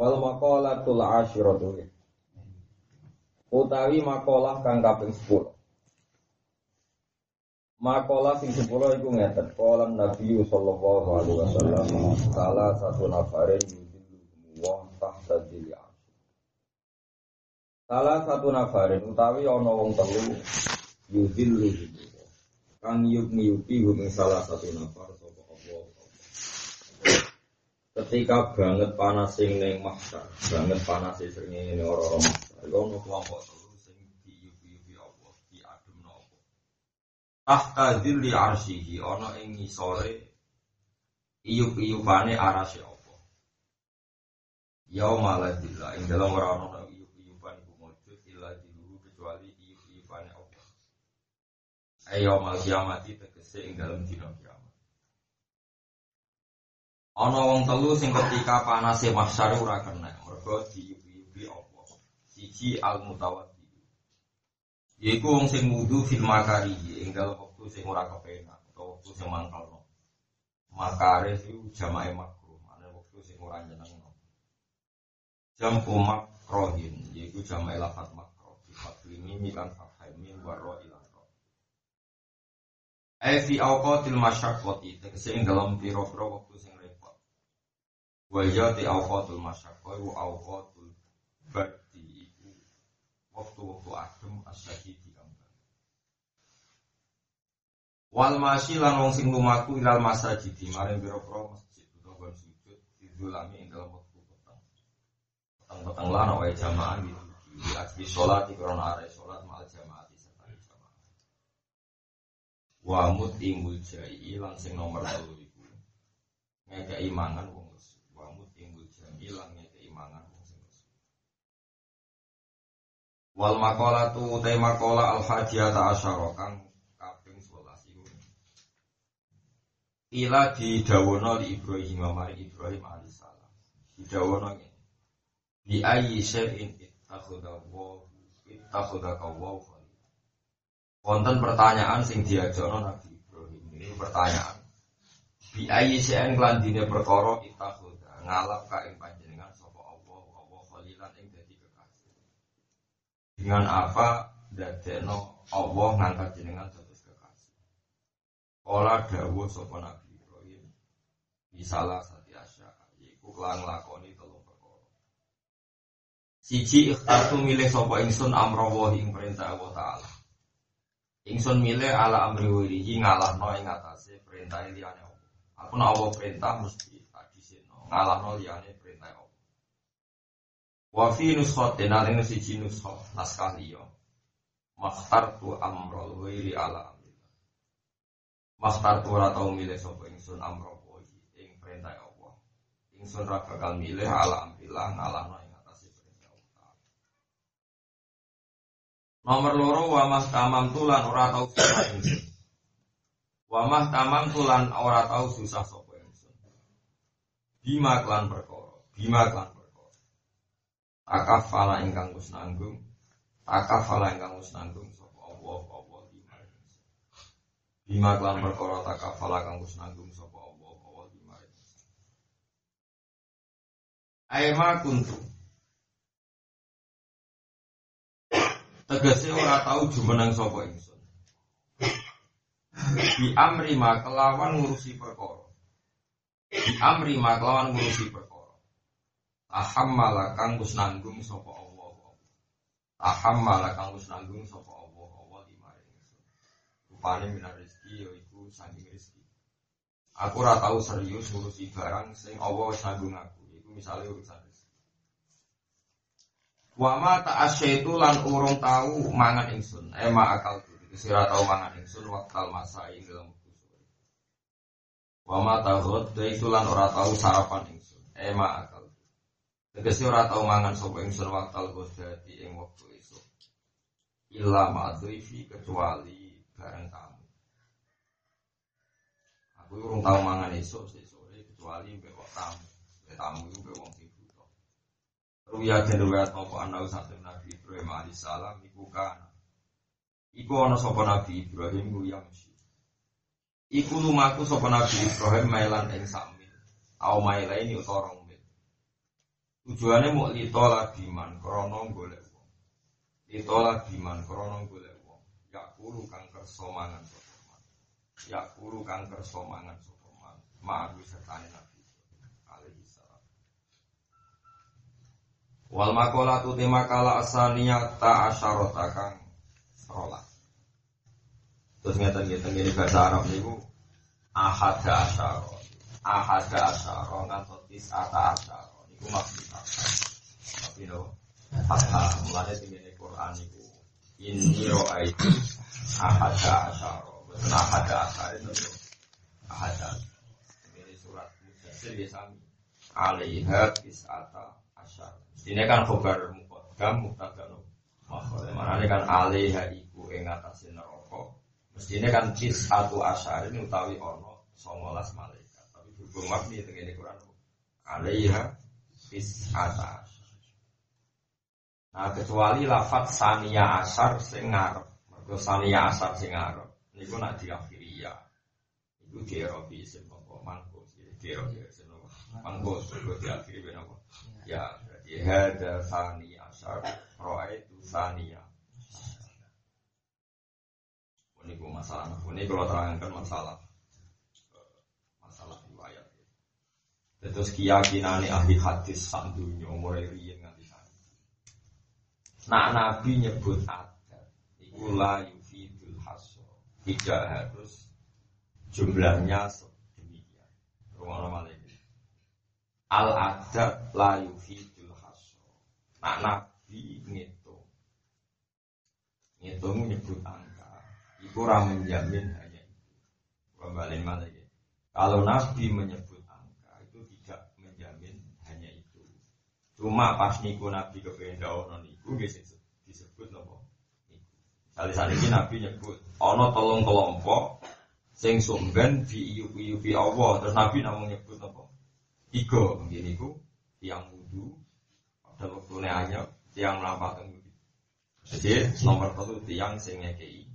Wal maqalatul asyiratu. Utawi makalah kang kaping 10. Makalah sing 10 iku ngeten. Qala Nabi sallallahu alaihi wasallam salah satu nafarin yudillu wa tahta dili Salah satu nafarin utawi ana wong telu yudillu kang yuk hum salah satu nafar ketika banget panas sing neng mahsyar, banget panas sing ning ora-ora mahsyar. Iku ono kelompok telu sing diupi-upi Allah, diademno apa. Tahta dzilli arsyihi ana ing ngisore iyup-iyupane arasy Allah. Yauma la dzilla ing dalam ora ono iyup-iyupan iku mujud illa dilu kecuali iyup-iyupane Allah. Ayo mal kiamati tegese ing dalam dina Ana wong telu sing ketika panase mahsyar ora kena, mergo diyubi-yubi apa. Siji al mutawaddi. Yaiku wong sing wudu fil makari ing dalem wektu sing ora kepenak utawa wektu sing mangkalno. Makare iku jamae makruh, mane wektu sing ora nyenengno. Jam umak rohin, yaiku jamae lafat makruh, sifat ini kan fahimin warro ilan Ai fi awqatil masyaqqati tegese ing dalem pira-pira wektu sing Wa yati awqatul masyaqqah wa awqatul bardi iku waktu-waktu adem asyadidi kambang. Wal masyi lan wong sing lumaku ilal masjid maring pira-pira masjid utawa sujud didulami ing dalem wektu peteng. Peteng-peteng lan wae jamaah gitu. Di asli sholat di korona are sholat mal jamaah di serta jamaah. Wa mutimul jai lan sing nomor 3 iku. Ngekei mangan Wal makola tu utai makola al hajiyata asyara kang kaping 11 iku. Ila didawono li Ibrahim mari Ibrahim alaihissalam. Didawono ngene. Bi ayyi syai'in ittakhadha wa ittakhadha wa Wonten pertanyaan sing diajono Nabi Ibrahim. Ini pertanyaan. Bi ayyi syai'in kelandine perkara ittakhadha ngalap ka ing panjenengan sapa Allah Allah khalilan ing dengan apa dadekno Allah ngangkat jenengan dados kekasih. Ola dawuh sapa Nabi Ibrahim salah sati asya yaiku kelan lakoni telung perkara. Siji ikhtatu milih sapa ingsun amra ing perintah Allah taala. Ingsun milih ala amri wirihi ngalahno ing atase perintah liyane. Aku nak perintah mesti ngalahno liyane perintah Allah. Wa fi nuskhatin aling siji nuskha naskah liya. Makhtartu amrul ghairi ala amrillah. Makhtartu ora tau milih sapa ingsun ghairi ing perintah Allah. Ingsun ra bakal milih ala amrillah ngalahno ing atase perintah Allah. Nomor loro wa mahtamam tulan ora tau susah ingsun. Wa mahtamam tulan ora tau susah. Bima klan perkara, bima klan Akafala ingkang wis nanggung. Akafala ingkang wis nanggung sapa Allah Allah bima. Bima kelan perkara takafala kang wis nanggung sapa Allah Allah bima. Aima kuntu. Tegese ora tau jumeneng sapa ingsun. Bi amri ma kelawan ngurusi perkara. Amri ma kelawan ngurusi perkara. Ahammala kang wis nanggung sapa Allah. Ahammala kang wis nanggung sapa Allah Allah di mari. Rupane minar rezeki yaiku saking rezeki. Aku ora tau serius ngurusi barang sing Allah wis nanggung aku. Iku misale urusan rezeki. Wa ma ta'asyaitu lan urung tau mangan ingsun. Ema akal tu. Sira tau mangan ingsun waktal masa ing dalam waktu sore. Wa ma ta'ghad lan ora tau sarapan ingsun. ema akal. Tegese ora tau mangan sapa ingsun waktal ghadati ing wektu esuk. Illa ma'dhifi kecuali bareng tamu. Aku urung tau mangan esuk sore kecuali mbek kok tamu. Mbek tamu iku mbek wong sing. Ruya den riwayat apa ana satu Nabi Ibrahim alaihissalam iku kana. Iku ana sapa Nabi Ibrahim ku yamsi. Iku lumaku sapa Nabi Ibrahim mailan ing samil. Au mailaini utawa Tujuannya mau lito lagi man, krono golek wong. Lito lagi man, krono golek wong. Ya kuru kang kerso mangan sopeman. Ya kuru kang kerso mangan sopeman. Ma'agu sertani nabi. Alaihi salam. Wal makola tu tema kala asaniya ta asyarota kang serolah. Terus ngeten ngeten ini bahasa Arab niku ahada asyaro. Ahada asyaro ngantos tis'ata asyaro. Niku maksud tapi no, fakta mulanya tinggal Quran itu ini ro'aitu ahada asyara betul ahada asyara itu ahada ini surat mujasir ya sami alaiha kis'ata asyara ini kan khobar mukodam muktada no mana kan alaiha iku ing atase neraka mestine kan kis'atu asyara ini utawi ono songolas malaikat tapi berhubung mabni tengene Quran alaiha kis'ata Nah kecuali lafat sania asar ngarep. Mergo sania asar sing ngarep niku nak diakhiri ya. Iku di Eropa isim apa mangko di Eropa isim apa mangko mergo diakhiri ben apa. Ya berarti hada sani asar roa itu sania. Ini gue masalah, ini kalau terangkan masalah masalah riwayat. Terus keyakinan ahli hadis sak dunya mulai riyen Nah Nabi nyebut adat Iku la yufidul haso. Tidak harus jumlahnya sedemikian. Rumah nama lagi Al adat la yufidul haso. Nah Nabi ngitung. Ngitung nyebut angka Iku orang menjamin hanya Kembali lagi Kalau Nabi menyebut angka Itu tidak menjamin hanya itu Cuma pas niku Nabi kepengen daun niku disebut nopo. Kali saat ini Nabi nyebut ono tolong kelompok sing sumben di iup iupi Allah terus Nabi namun nyebut nopo. Tiga begini ku tiang wudhu pada waktu hanya tiang melampau wudhu. Jadi nomor satu tiang sing ngekei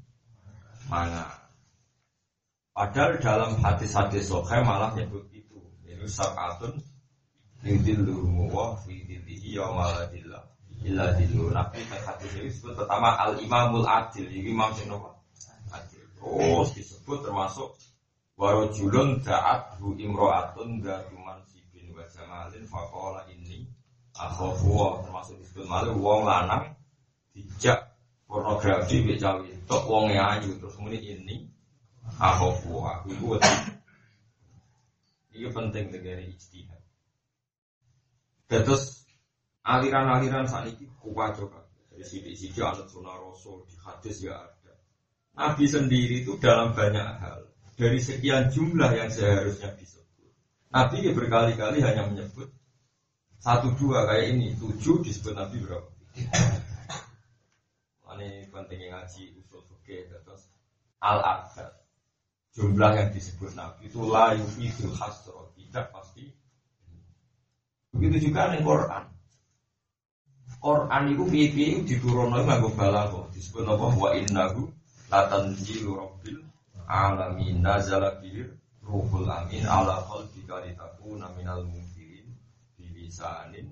mana. Padahal dalam hadis-hadis sokai malah nyebut itu. Itu sab'atun yudilluhu wa fi dillihi yawmaladillah illa dilu nabi hadis ini disebut pertama al imamul adil. Ini imam sing adil. Terus disebut termasuk warojulun da'at hu imro'atun datuman sibin wa jamalin faqala ini akhafu. Termasuk disebut malu wong lanang dijak pornografi mbek cawe tok wong ayu terus muni ini akhafu aku iku ini penting negara ijtihad terus aliran-aliran saat ini kuat juga. Dari sisi-sisi alat sunnah rasul di hadis ya ada. Nabi sendiri itu dalam banyak hal dari sekian jumlah yang seharusnya disebut. Nabi ya berkali-kali hanya menyebut satu dua kayak ini tujuh disebut Nabi berapa? Pentingnya ngaji usul fikih terus al adad jumlah yang disebut Nabi itu layu itu hasro tidak pasti. Begitu juga dengan Quran. Quran itu piye-piye diturunno nganggo balaghah. Disebut apa wa innahu latanzilu rabbil alamin nazala ruhul amin ala qalbika litakuna minal munzirin bi lisanin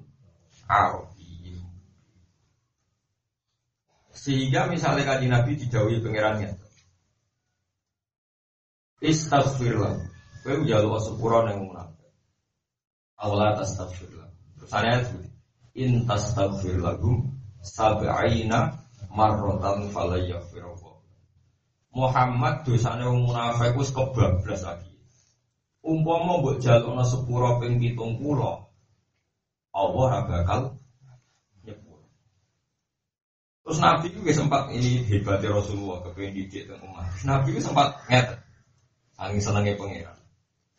arabiyyin. Sehingga misalnya kaji Nabi dijauhi pangerannya. Istaghfirlah. Kowe njaluk sepura ning munafik. Awala tastaghfirlah. Terus saya in tastaghfir lahum sab'ina falayaghfirullah Muhammad dosane wong munafik wis kebablas lagi umpama mbok jalukna sepura ping 70 Allah ora bakal Terus Nabi itu sempat ini hebatnya Rasulullah kepengen didik tentang umat. Nabi itu sempat nget, angin senangnya pangeran.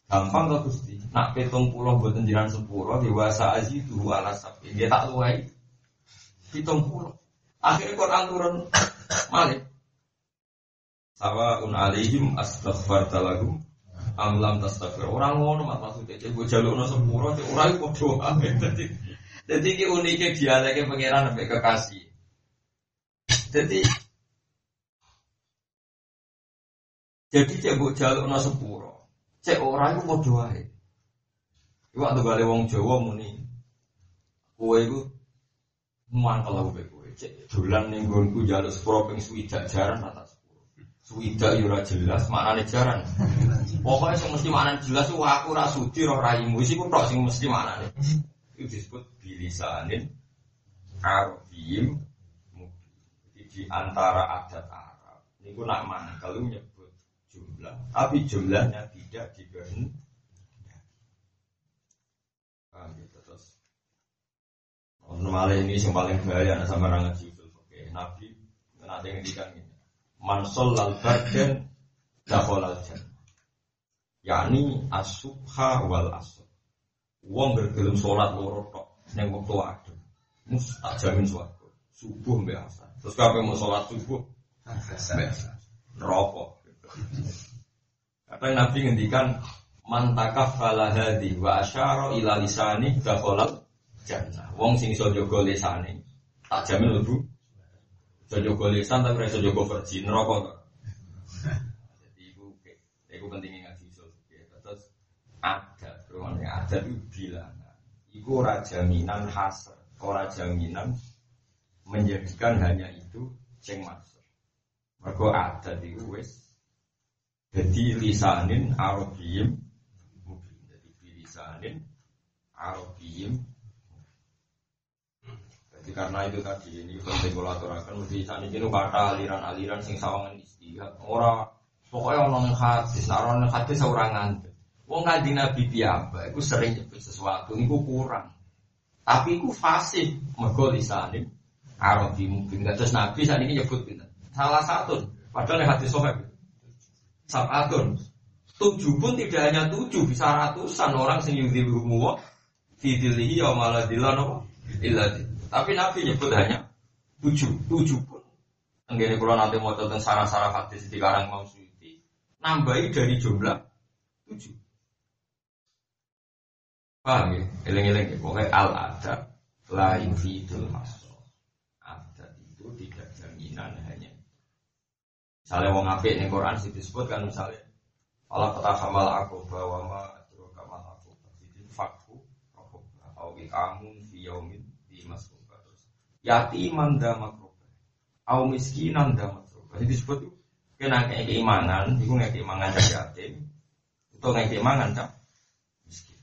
Gampang kok Gusti. Nak pitung puluh mboten jiran sepuluh dewasa azidu ala sabi. Dia tak luai. Pitung puluh. Akhirnya Quran turun malik. Sawa un alaihim astaghfarta lahum am lam tastaghfir. Orang ngono mak maksudnya gue jalukno sepuro cek ora iku padha ae. Dadi dadi iki unike dialeke pangeran sampai kekasih. Jadi jadi cek gue jalukno sepuro. Cek ora iku padha ae. Iku waktu gale wong Jawa muni kowe iku mangkel aku kowe. Cek dolan ning nggonku jaluk sepuro ping swidak jaran rata Suwida yura ya jelas, maknanya jaran. Pokoknya yang mesti maknanya jelas, wah aku rasudi roh raimu, isi pun sing mesti maknanya. Itu disebut bilisanin Arabiyim di antara adat Arab. Ini pun nak mana kalau nyebut jumlah, tapi jumlahnya tidak. Paham gitu terus. Normalnya ini yang paling bahaya sama orang ngaji Oke, Nabi nanti ngendikan ini. Mansol lal badan dakhalal jannah. Yakni asubha wal asr. Wong bergelem salat loro tok ning wektu adem. Mus tak jamin suatu subuh asar terus kabeh mau salat subuh. Rokok yang Nabi ngendikan? Mantakaf ala hadi wa asyara ila lisani dakhalal jannah. Wong sing iso jaga tak jamin lebu Jojo lisan tapi rasa jogo versi neraka kok. Jadi itu pentingnya ngaji usul Terus ada, rumahnya ada itu bilangan. Iku raja minan hasr, raja minan menjadikan hanya itu ceng masuk. Mereka ada di wes. Jadi lisanin arabiyim mungkin. Jadi lisanin arabiyim jadi karena itu tadi ini penting kalau aturakan mesti saat ini kata aliran-aliran sing sawangan istihad. Ora pokoknya orang hadis, nah orang seorang ngantuk. Wong kaji nabi piamba, itu sering nyebut sesuatu, itu kurang. Tapi itu fasih, mergo lisanin Arabi mungkin. Terus nabi saat ini nyebut gitu. Salah satu, padahal yang hadis sohab. Sabatun. Tujuh pun tidak hanya tujuh, bisa ratusan orang sing yudhiluhumu wa fidilihi ya malah dilano ilati. Tapi Nabi nyebut hanya tujuh, tujuh pun. Enggak kalau nanti mau tentang sarah-sarah hadis di karang mau suci, nambahi dari jumlah tujuh. Paham ya? Eleng-eleng ya. Pokoknya al adab la yufidul masuk. Adat itu tidak jaminan hanya. Misalnya wong apik ning Quran sih disebutkan misalnya Allah kata hamal aku bahwa ma adro kamal aku. Jadi fakku aku atau kamu fi yaumin di masuk yatiman damakroba au miskinan damakroba jadi disebut itu kena kayak keimanan itu nggak keimanan cak yatim itu nggak keimanan cak. Miskin.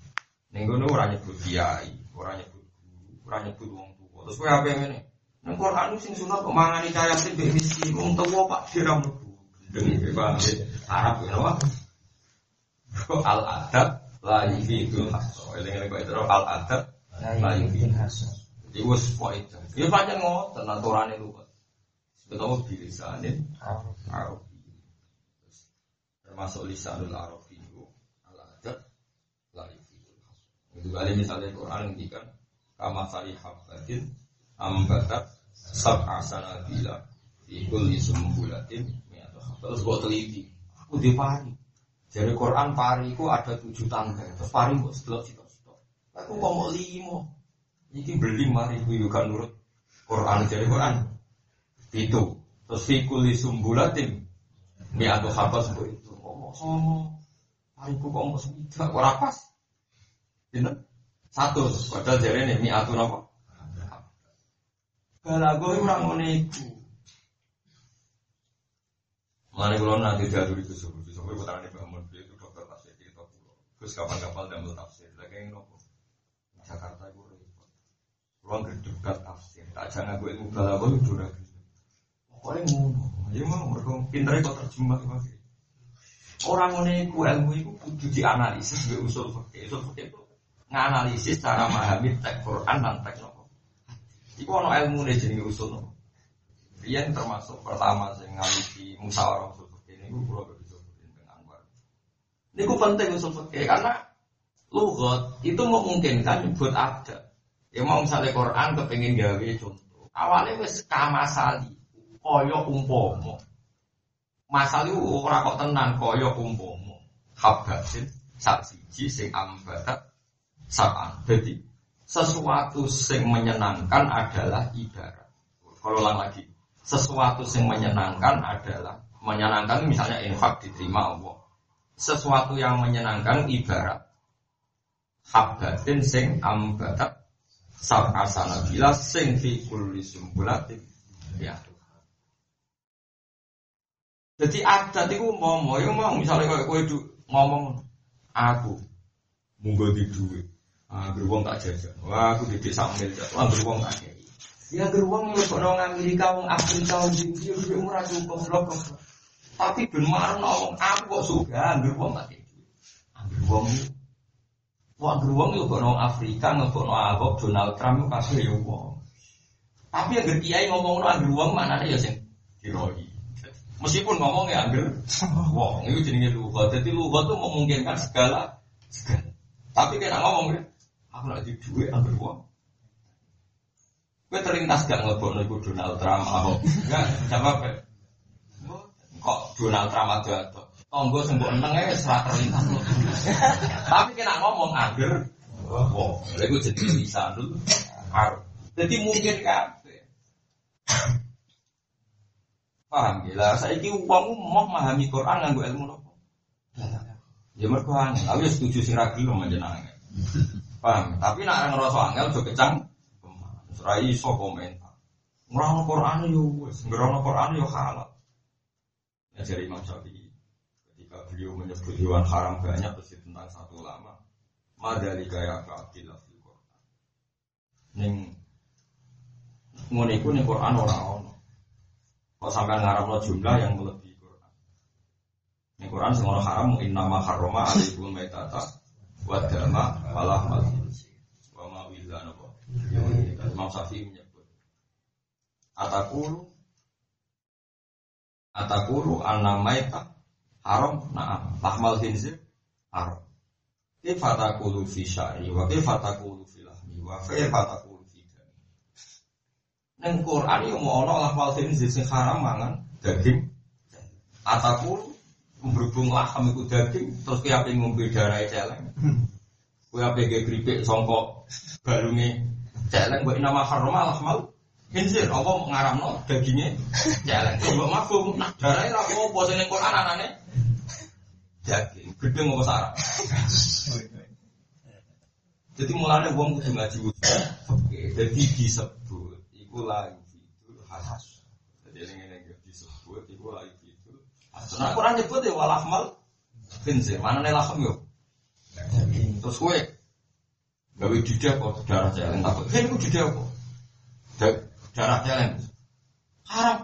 Nenggono orang nyebut kiai orang nyebut guru orang nyebut wong terus gue apa ini Nang Quran sing sunat kok mangani cah yatim mbek miskin wong tua pak diram demi bebas Arab ya wah al adab la itu haso eling-eling kok itu al adab la itu haso Iku wis itu. Ya pancen ngoten aturane luwet. Betapa bilisanin Arabi. Termasuk lisanul Arabi itu al-adab la yufidul Itu kali misalnya Quran ngendikan kama sari habbatin ambatat sab'a sanabila fi kulli sumbulatin Terus buat teliti. Aku di pari. Jadi Quran pari itu ada tujuh tangga. Terus pari buat setelah sitok-sitok. Aku mau limo. Iki beli mari ibu juga nurut Quran jadi Quran itu terus fikuli sumbulatim ini atau apa sebut itu ngomong sono hariku kok mau sebidak ora pas ini satu padahal jadi ini mi atau apa Balago itu orang ngono iku Mari kalau nanti diadu itu subuh, subuh putaran di bangun itu dokter tafsir kita pulau. Terus kapan-kapan dan tafsir, lagi yang nopo. Jakarta itu Ruang gerdukat tafsir. Tak jangan gue ilmu balago itu udah Pokoknya ngono. Ya mau mereka pinternya kok terjemah lagi. Orang ngono iku ilmu itu kudu dianalisis gue usul fakir. Usul itu nganalisis cara memahami teks Quran dan teks. Iku ono ilmu nih jadi usul. Yang termasuk pertama saya ngalisi musyawarah usul ini gue pulau begitu dengan Anwar. Ini ku penting usul fikih karena lugat itu memungkinkan buat ada. Ya mau misalnya Quran kepengen gawe contoh. Awalnya wes kamasali, koyo umpomo. Masali ora kok tenan koyo umpomo. Habatin sak siji sing ambatat sakan. Jadi sesuatu sing menyenangkan adalah ibarat. Kalau ulang lagi, sesuatu sing menyenangkan adalah menyenangkan misalnya infak diterima Allah. Sesuatu yang menyenangkan ibarat habbatin sing ambatat sab'asana bila sing fi kulli sumbulatin ya. Jadi itu ngomong, ya mau misalnya kayak kue ngomong aku munggo di duit, ah beruang tak jajan, wah aku di desa miliar, wah beruang tak kayak Ya beruang lu orang Amerika, orang Afrika, orang India, udah murah cukup, blok Tapi ben marah ngomong aku kok suka, beruang tak kayak Beruang Wah beruang itu kok Afrika ngekok no Ahok Donald Trump kasih ya wong. Tapi yang kiai ngomong no beruang mana ya sing kiroi. Meskipun ngomong ya angger wong itu jenenge lugat. Jadi lugat itu memungkinkan segala segala. Tapi kena ngomong ya, aku nak di duit angger wong. Gue terlintas gak ngekok no Donald Trump Ahok. Enggak, jawab ya. Kok Donald Trump ada atau Tonggo sembuh eneng ya serat terlintas. Tapi kena ngomong agar, oh, lagi jadi bisa dulu. Jadi mungkin kan. Paham gila, saya ini uang mau memahami Quran nganggo ilmu nopo. Ya mereka angin, aku setuju sing ragi lo menjenangnya. Paham? Tapi nak ngerasa angel jo kecang. Serai iso komentar. Ngerono Quran yo wis, ngerono Quran yo halal. Ya jadi Imam Syafi'i ketika beliau menyebut hewan haram banyak pasti tentang satu lama madali gaya keadilan di Quran neng ngono iku ning Quran ora ono kok sampean ngaramno jumlah yang melebihi Quran ning Quran ora haram inna ma harrama alaikum maitata wa dama wala mal. Wa ma willa napa. Imam Syafi'i menyebut. Atakulu atakulu anna maita haram. Nah lahmal khinzir haram. Kaifa taqulu fi syari wa kaifa fi lahmi wa kaifa fi dami. Nang Quran yo mau ono lahmal khinzir sing haram mangan daging. Ataku berhubung laham iku daging terus kowe ape ngombe darah celeng. Kowe ape ge kripik sangka balunge celeng mbok nama haram lahmal khinzir apa ngaramno dagingnya celeng. Mbok mafhum nah darahe ra apa sing Quran anane. Daging gedeng apa sarap jadi mulanya uang kudu ngaji oke jadi disebut iku lagi itu khas jadi ini yang disebut iku lagi nah Quran nyebut ya walahmal khinzir mana nih lahem yuk terus kue gawe didak kok darah celeng takut hei ku didak kok darah celeng haram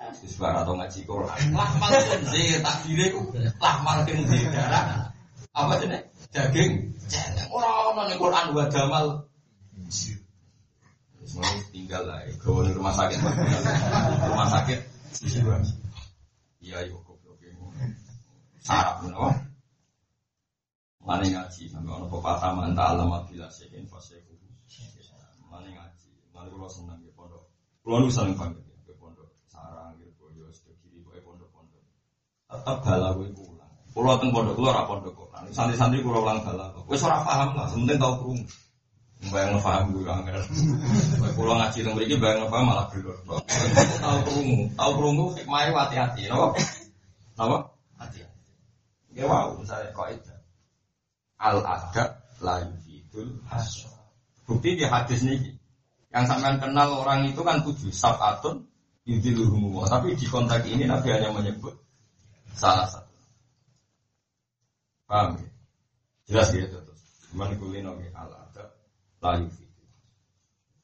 Isbar atau ngaji Quran. Lahmal khinzir takdire ku lahmal khinzir darah. Apa jenis? Daging. Celeng ora ono ning Quran wa damal. Semua tinggal lah, gawe rumah sakit. Rumah sakit. Iya, iya kok Sarap menapa? Mane ngaji sampai ono pepatah manta alam bila sehin fasehu. Mane ngaji. Mane kula seneng ya pondok. Kula nu seneng banget tetap galau gue pulang. Pulau teng pondok pulau ora pondok kok. Santri-santri pulau ulang galau. Wes ora paham lah, sementing tau krungu. Bayang paham gue angel. Pulau ngaji teng mriki bayang paham malah belur. Tau krungu, tau krungu hikmahe hati-hati, napa? Napa? Ya wow, misalnya kok itu. Al adab la yufidul hasra. Bukti di hadis nih. Yang sampean kenal orang itu kan tujuh sabatun yudiluhumu. Tapi di konteks ini Nabi hanya menyebut salah satu. Paham ya? Jelas ya terus. Cuman kulino al adab layu fitu.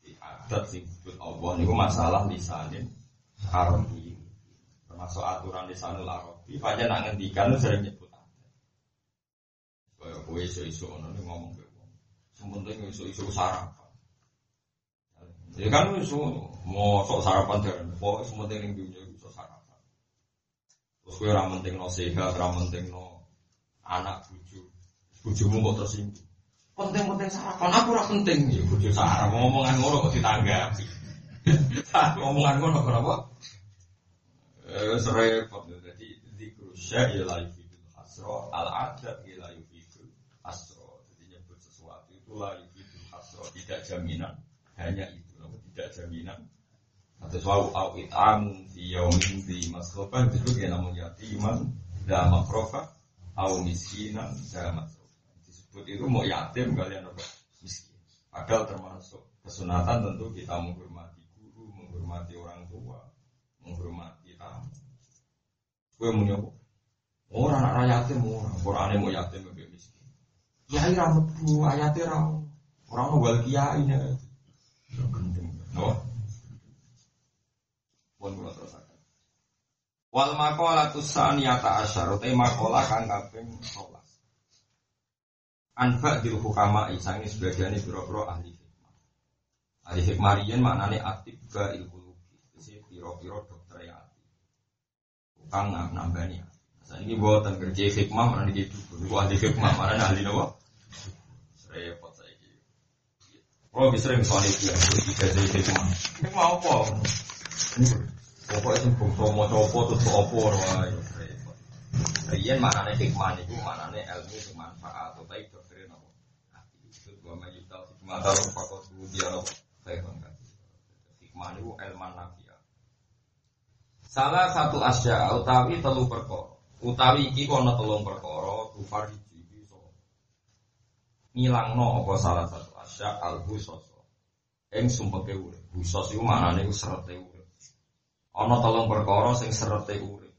Di adat sing Allah ini masalah lisanin arabi. Termasuk aturan lisanul arabi. Paja nak ngendikan sering nyebut kowe iso-iso ngono ngomong ke wong. Sing penting iso-iso sarapan. Ya kan iso mau sok sarapan dan pokoknya semua yang dunia Terus kowe ora penting no sehat, ora penting no anak buju, bujumu kok tersinggung. Penting-penting sarapan, aku ora penting. Ya buju sarap, ngomongan ngono kok ditanggapi. ngomongan ngono kok apa? Eh, repot. Jadi, zikru syai la yufidul hasro, al-adab la yufidul hasro. Jadi nyebut itu la yufidul hasro. Tidak jaminan, hanya itu. Tidak jaminan. Atau suau au itam di yaumin di masrofa itu dia namun yatiman dan makrofa au miskinan dan masrofa. Disebut itu mau yatim kalian apa? Miskin. Padahal termasuk kesunatan tentu kita menghormati guru, menghormati orang tua, menghormati tamu. Gue mau nyoba. Orang anak yatim orang, Quran mau yatim. Kiai rambut bu, ayatnya ram. Orang mau gal kiai nya. Gendeng. No. Pun kula terusaken. Wal maqalatu saniyata asyar te maqalah kang kaping 12. Anfa dil hukama isangi sebagian biro-biro ahli hikmah. Ahli hikmah riyen maknane aktif ga ilmu Jadi biro-biro dokter ya Kang nambani. Saya ini buatan kerja hikmah mana di itu. Ini ahli hikmah mana ahli nopo. Repot saya gitu. Kalau bisa sering soal itu ya, jadi hikmah. Ini mau apa? Pokoknya sing bangsa maca apa terus apa wae. Riyen maknane hikmah niku maknane ilmu sing manfaat utawa doktrin apa. Itu gua majutal hikmah taruh fakot dia apa. Saya kan. Hikmah niku ilmu nafiah. Salah satu asya utawi telu perkara. Utawi iki kono telung perkara kufar iki iso. Ngilangno apa salah satu asya al-husos. Ing sumpeke urip. Husos iku maknane serete urip. Ana telung perkara sing serete urip.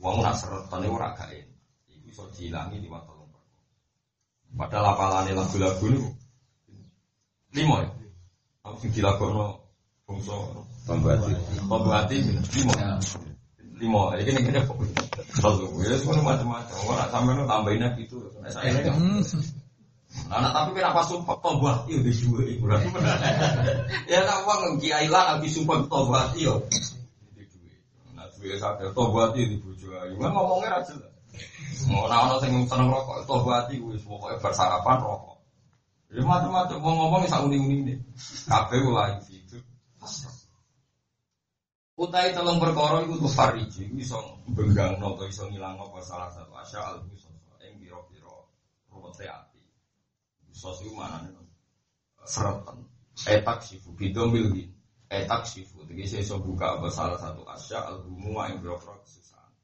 Wong nak seretane ora gak enak. Iku iso diilangi liwat telung perkara. Padahal apalane lagu-lagu niku ya. Aku sing dilakokno bangsa Pembuat pembuati limo. Limo. Iki ning kene kok. Satu. Ya semua macam-macam. Ora sampeyan tambahin gitu. Saya Nah, nah, tapi kenapa sumpah tobat iyo di dua ibu Ya tak uang kiai lah habis sumpah tobat iyo. Nah, dua sadar tobat iyo di bujuk ayu. Kan ngomongnya lah. Mau orang yang seneng rokok tobat iyo wis pokoknya bersarapan rokok. Ya macam-macam mau ngomong bisa uning-uning deh. Kafe itu. Utai telung perkara iku tuh fariji iku iso benggangno utawa iso ngilangno apa salah satu asya al musoso ing pira-pira ruwete ati. Sos iku manane seretan. Etak sifu bidomil di etak sifu tegese iso buka apa salah satu asya al humuma ing pira-pira kesusahan.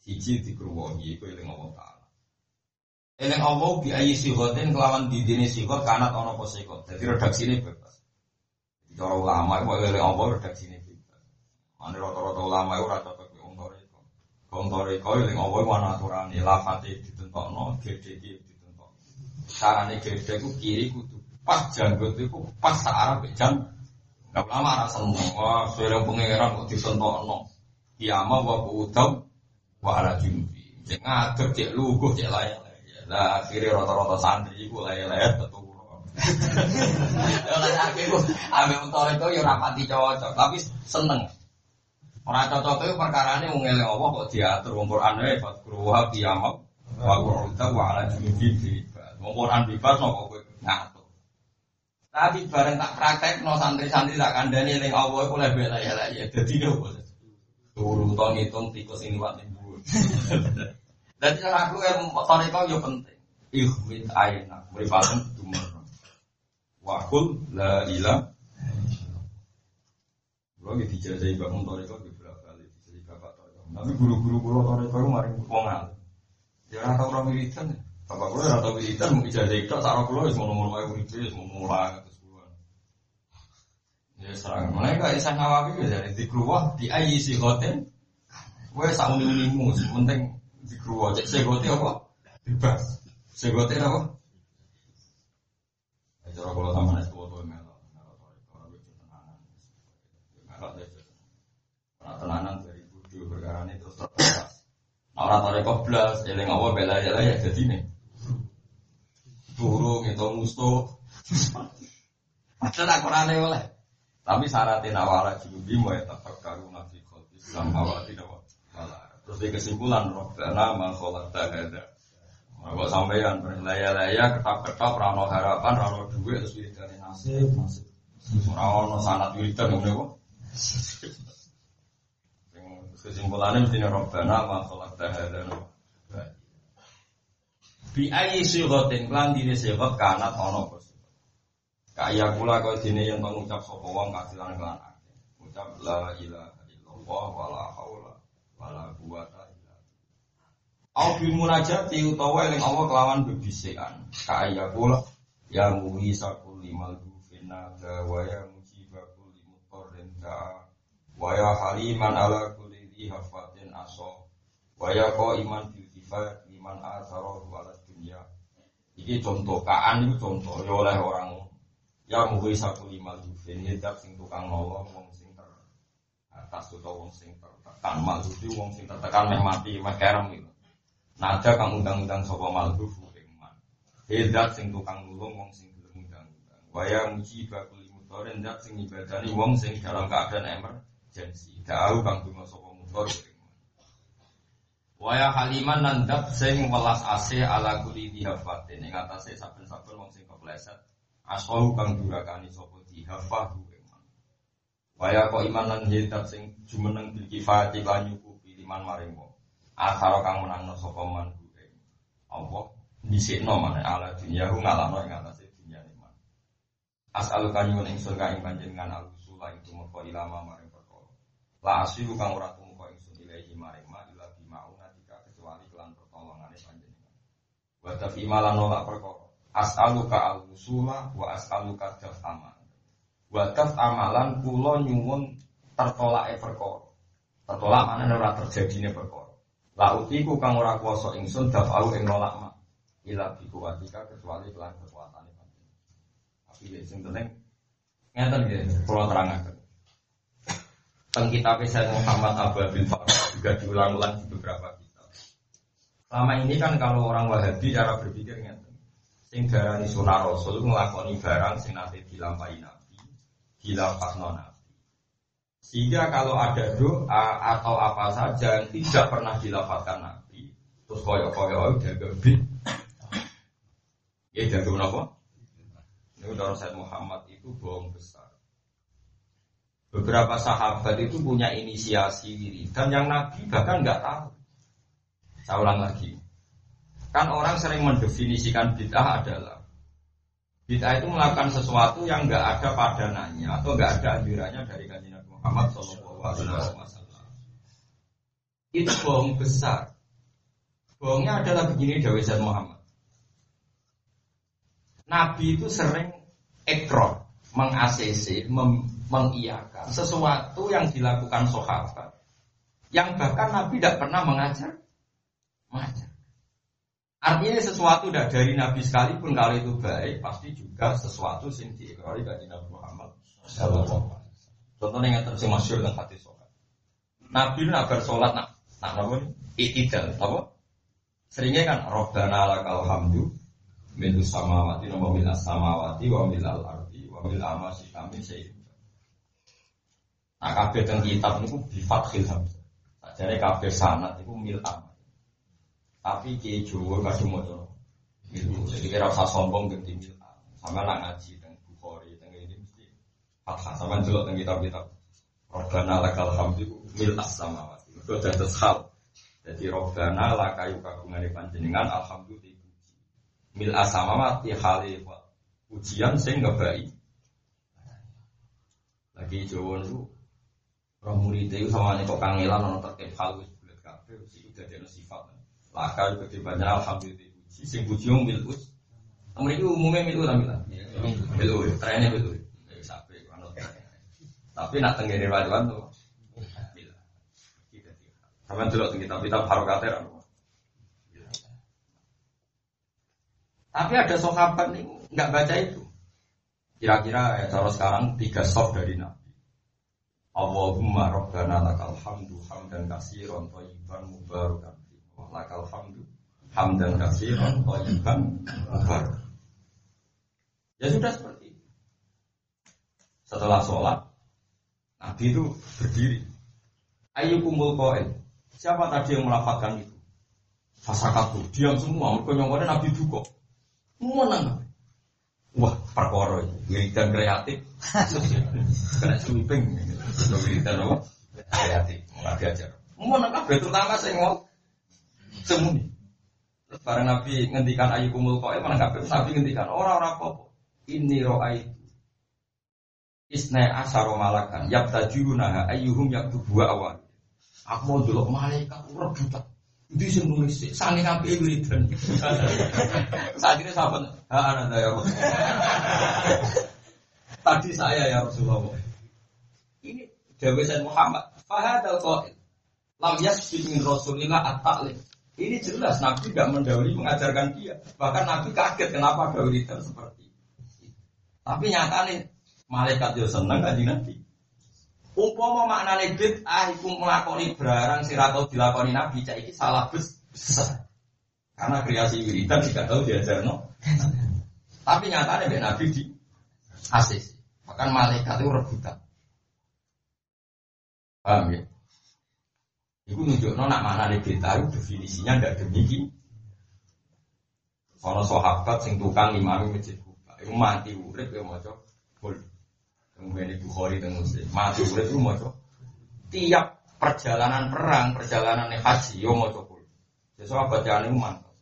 Siji dikruwoni iku eling Allah taala. Eling Allah bi ayi sihoten kelawan didine sihot kanat ana apa sihot. Dadi redaksine bebas. Cara ulama iku eling Allah redaksine Mane rata-rata ulama itu rata cocok wong toriko. Wong toriko yang ngomong mana aturane lafate ditentokno, gede iki ditentokno. Carane gede ku kiri kudu pas janggut iku pas searah bejan. Nah ulama rasa seneng, wah seorang pangeran kok ditentokno. Kiamah wa udam wa ala junubi. Cek ngadep, cek luguh, cek layak. Lah akhirnya rata-rata santri iku layak-layak betul. Ya akhirnya ame untuk itu ya rapati cocok, tapi seneng. Orang cocok itu perkara ini mengeleng Allah kok diatur wong Quran ya fakruha qiyamah wa qur'uta wa ala junubi bebas. Wong Quran bebas kok kowe ngatur. Tapi bareng tak praktek no santri-santri tak kandani ning Allah iku lebih lah ya dadi opo. Turu to ngitung tikus ini wat nimbul. Dadi cara aku yang motor itu yo penting. Ikhwit ayna mripaten dumur. Wa kul la ilaha Kalau gitu dijajahi bangun toriko di belah balik, jadi bapak toriko. Tapi guru-guru kulo toriko itu mari wongal. Ya rata orang wiridan ya. Bapak kulo ya rata wiridan mau dijajahi itu, sarang kulo wae wiridan, ya mau mulai atas puluhan. Ya serang. Mereka isang ngawapi ya dari di keluar di ayi si hotel. Gue sama unimu, penting di keluar. Cek segote apa? Bebas. Segote apa? Cara kalau sama es foto melok. Nah, tenanan dari budu perkara ini terus terbatas. Nah, orang tarik belas, eling Allah bela ya ya jadi nih. Burung itu musuh. Padahal aku rane oleh. Tapi syaratnya nawala junubi mau ya tetap karu nabi khol Islam awal tidak wala. Terus di kesimpulan Robbana ma kholak ada. Kok sampean berlaya-laya ketap-ketap rano harapan rano duit terus dari nasib nasib. Ora ono sanat wiridan ngene kok. Kesimpulannya mesti robbana ma khalaqta hadza Bi ayi syigotin klan dini syigot kanat ono kos. Kaya kula kau dini yang mengucap sapa wong kasilan klan akeh. Ucap la ilaha illallah wala haula wala quwata illa Au bi munajati utawa eling Allah kelawan bebisikan. Kaya kula ya muhi sakul limal dufina wa ya mujibakul limuqarrin ka wa ya haliman ala kulli hafatin aso wa ya iman bil kifat liman asaro wala dunya. Iki contoh kaan itu contoh ya oleh orang. Ya mugi satu lima dufin hidup sing tukang nolong wong sing ter atas utawa wong sing tertekan. Maldufi wong sing tertekan meh mati meh kerem gitu. Nada kang undang-undang sapa maldufi iman. Hidup sing tukang nulung wong sing gelem undang-undang. Waya muji bakul mutoren dat sing ibadani wong sing dalam keadaan emergency tahu kang dungo mutor Waya haliman nandap sing welas ase ala kuli dihafatin ing atase saben-saben wong sing kepleset asau kang durakani sapa dihafahu iman. Waya kok iman lan sing jumeneng bil lan nyukupi liman maring wong. Kang menangno sapa man ing Allah dhisikno maneh ala dunya ngalahno ing atase dunya iman. As'alu kan nyuwun ingsun ka ing panjenengan al-usula ing tumeka ilama maring perkara. La asiru kang ora tumeka ingsun ilahi maring Wa tafima lan nolak perkara. As'aluka al-wusula wa as'aluka daf amal. Wa daf amalan kula nyuwun tertolake perkara. Tertolak mana ora terjadine perkara. La utiku kang ora kuasa ingsun daf au ing nolak ma. Ila bi kuwatika kecuali kelan panjenengan. Tapi ya sing penting ngeten nggih kula terangaken. Teng kitab Sayyid Muhammad Abu Abil Farah juga diulang-ulang di beberapa Selama ini kan kalau orang Wahabi cara berpikirnya sing darani sunah Rasul ngelakoni barang sing nanti dilampahi Nabi, dilampahno Nabi. Sehingga kalau ada doa atau apa saja yang tidak pernah dilafalkan Nabi, terus koyok-koyok jaga bin. Ya jaga apa? Ini udah Rasul Muhammad itu bohong besar. Beberapa sahabat itu punya inisiasi diri dan yang Nabi bahkan nggak tahu. Saya ulang lagi. Kan orang sering mendefinisikan bid'ah adalah bid'ah itu melakukan sesuatu yang nggak ada padanannya atau nggak ada anjurannya dari kanjeng Muhammad Shallallahu. Itu bohong besar. Bohongnya adalah begini Dawei Muhammad. Nabi itu sering ekor, meng-ACC, sesuatu yang dilakukan sahabat yang bahkan Nabi tidak pernah mengajar Wajar. Artinya sesuatu dah dari Nabi sekalipun kalau itu baik pasti juga sesuatu yang diikrari dari Nabi Muhammad Contohnya yang terus masyur tentang hati sholat. Nabi itu nak bersolat nak nak apa? Itidal, apa? Seringnya kan Robbana lakal hamdu Milu samawati nama mil samawati wa mil al ardi wa mil amasi kami sayyid. Nah kabeh teng kitab niku bi fathil hamzah. Jadi kabeh sanat niku mil. Tapi kiai Jawa kasih motor. Jadi kira usah sombong ganti mil. Sama nak ngaji teng Bukhari teng ini mesti fathah sama jelok teng kitab-kitab. Robbana lakal hamdu mil as-samawati. Itu dados hal. Jadi Robbana lakayu kagungan panjenengan alhamdulillah. Mil as-samawati hale ujian sing ngebai. Lagi Jawa itu Roh murid itu sama nih kok kangelan nonton terkait hal wis bulat kafe, jadi sifat. Juga banyak alhamdulillah. Sing puji wong mil us. Mereka umumnya milu lah. Milu, trennya milu. Tapi nak tenggiri rajuan tuh. Sama dulu tinggi tapi kita harokatnya Tapi ada sahabat nih nggak baca itu. Kira-kira ya cara sekarang tiga soft dari Nabi. Allahumma rabbana lakal hamdu hamdan kasiron thayyiban mubarakan lakal hamdu hamdan katsiran thayyiban mubarak. Ya sudah seperti itu. Setelah sholat, Nabi itu berdiri. Ayo kumpul koin. Siapa tadi yang melafatkan itu? Fasakatu, diam semua, mereka nyongkone Nabi duka. Menang. Wah, perkara wiridan kreatif. Kena sweeping. Wiridan? Kreatif, nggak diajar. Menang kabeh terutama sing mau semuni. Terus bareng Nabi ngendikan ayu kumul koe mana kabeh Nabi ngendikan orang-orang apa ini roa itu isna asaro malakan yabtajuna ayyuhum yaktubu awal. Aku mau dulu malaikat rebutan itu sih nulis sih, sange kabeh wiridan. Saat ini sahabat, ha ada ya Tadi saya ya Rasulullah. Ini Dewi Muhammad. Fahadal qail. Lam yasbik min Rasulillah at-ta'lim. Ini jelas Nabi tidak mendahului mengajarkan dia. Bahkan Nabi kaget kenapa ada wiridan seperti itu. Tapi nyatanya malaikat yo seneng kan Nabi. Umpama maknane bid'ah iku melakoni barang sira tau dilakoni Nabi cak iki salah besar. Karena kreasi wiridan tidak tahu diajarno. Tapi nyatanya Mbak Nabi di asis. Bahkan malaikat itu rebutan. Paham ya? Iku nunjukno nak mana nih bid'ah itu definisinya tidak demikian. Kalau sahabat sing tukang imami masjid Kuba, itu mati urip ya mau coba. Kemudian Ibu Khori dan Muslim. Mati urip itu mau Tiap perjalanan perang, perjalanan haji, yo mau coba. Jadi sahabat jangan itu mantel.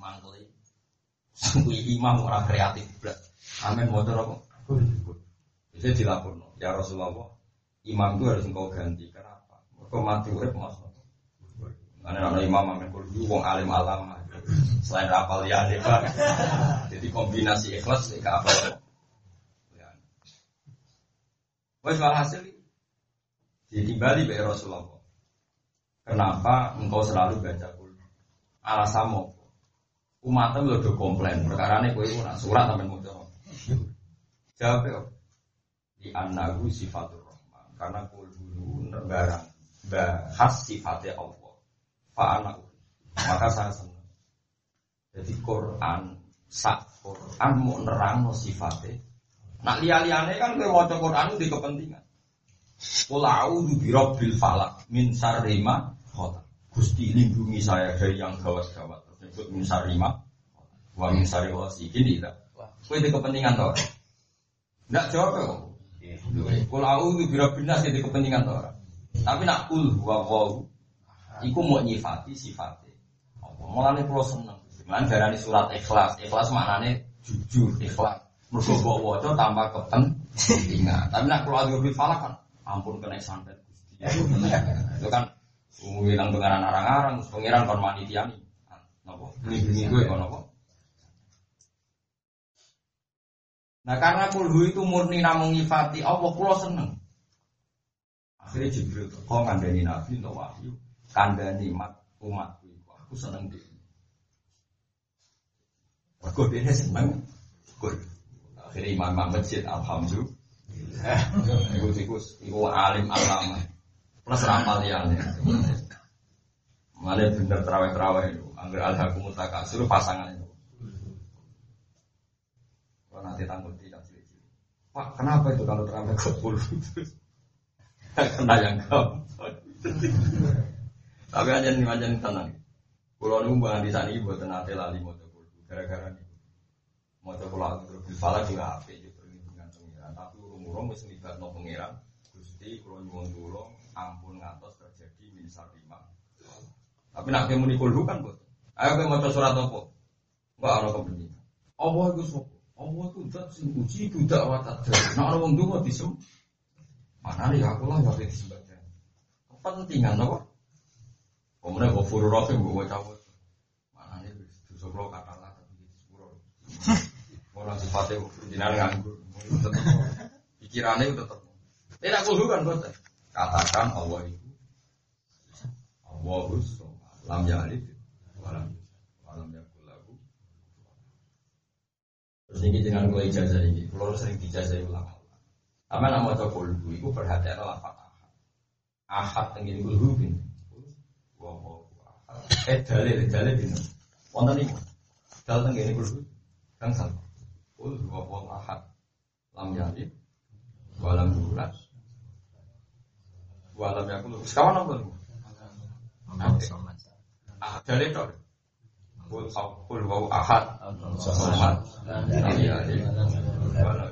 Mantel ini. imam orang kreatif. Amin mau coba. Bisa dilaporkan. Ya Rasulullah, imam itu harus engkau ganti. Kenapa? Kau mati urip mas. Karena ada imam amin kudu wong alim alam. Selain rapal ya Jadi kombinasi ikhlas ke apa? Wes walhasil ditimbali be Rasulullah. Kenapa engkau selalu baca Quran? Alasan mau umatnya lo do komplain perkara ini kue nak surat sampai mau jawab. Jawab ya. Di anahu sifatur rahman karena kul dulu barang bahas sifatnya Allah. Pak anak maka saya senang. Jadi Quran sak Quran mau nerang no sifatnya Nak liya-liyane kan kowe maca Quran di kepentingan. Qul a'udzu birabbil falak min syarri ma Gusti lindungi saya dari yang gawat-gawat. Disebut min syarri ma wa min syarri ghasikin tidak. Kowe di kepentingan to. Enggak jawab kok. Qul a'udzu birabbin nas di kepentingan to Tapi nak kul wa wa iku mau nyifati sifatnya. Mulane kula seneng. Mulane darani surat ikhlas. Ikhlas maknane jujur, ikhlas. Mergo mbok waca tanpa kepentingan. Tapi nak kalau adu falak kan ampun kena santet Gusti. Itu kan ngilang pengaran arang-arang, pengiran kon manitiani. Napa? Nglindungi kowe kon napa? Nah karena kulhu itu murni namung nyifati Allah kula seneng. Akhirnya Jibril kok ngandani Nabi untuk wahyu, kandani mat umatku aku seneng dia. Mergo dia seneng. Kul. Akhirnya imam masjid alhamdulillah. Iku iku iku alim alama. Plus ramal ya. Malah bener terawih terawih itu. Angger alhakum suruh pasangan itu. Kalau nanti tanggung tidak Pak, kenapa itu kalau terawih ke puluh? Kena yang gampang. Tapi aja nih aja tenang. Pulau nunggu di sana ibu tenang lali mau gara-gara ini. Mau coba lagu terus salah juga apa itu perlindungan pengiran. Tapi urung-urung wis libat no pengiran. Gusti kalau nyuwun tulung ampun ngatos terjadi misal lima. Tapi nak kamu nikul kan buat. Ayo kamu mau surat apa? Enggak ada kepentingan. Allah itu sok. Allah itu zat sing uji budak watak dari. Nak orang dulu disem. Mana nih aku lah yang disebutkan. Kepentingan apa? Kemudian gue furu rohim gue cabut. Mana nih? Dosa kalau kata lah tapi sepuluh. Orang sifatnya jinan nganggur. Pikirannya tetap. Tidak kudu kan buat. Katakan Allah itu. Allahus lam yalid walam walam yakul lahu. Terus ini dengan gue ijazah ini, kalau sering dijazah ulama. Apa nama cok kulhu itu perhatian lah ahad. Ahad tenggini kulhu bin. Eh dalil dalil bin. Wonten iku. Dalil tenggini kulhu. Kang salah. Kul huwa wal ahad. Lam yalid walam yulad. Walam yakul. Sekawan apa lu? Jadi tok. Kul kul wau ahad. Somad. Iya, iya. Walau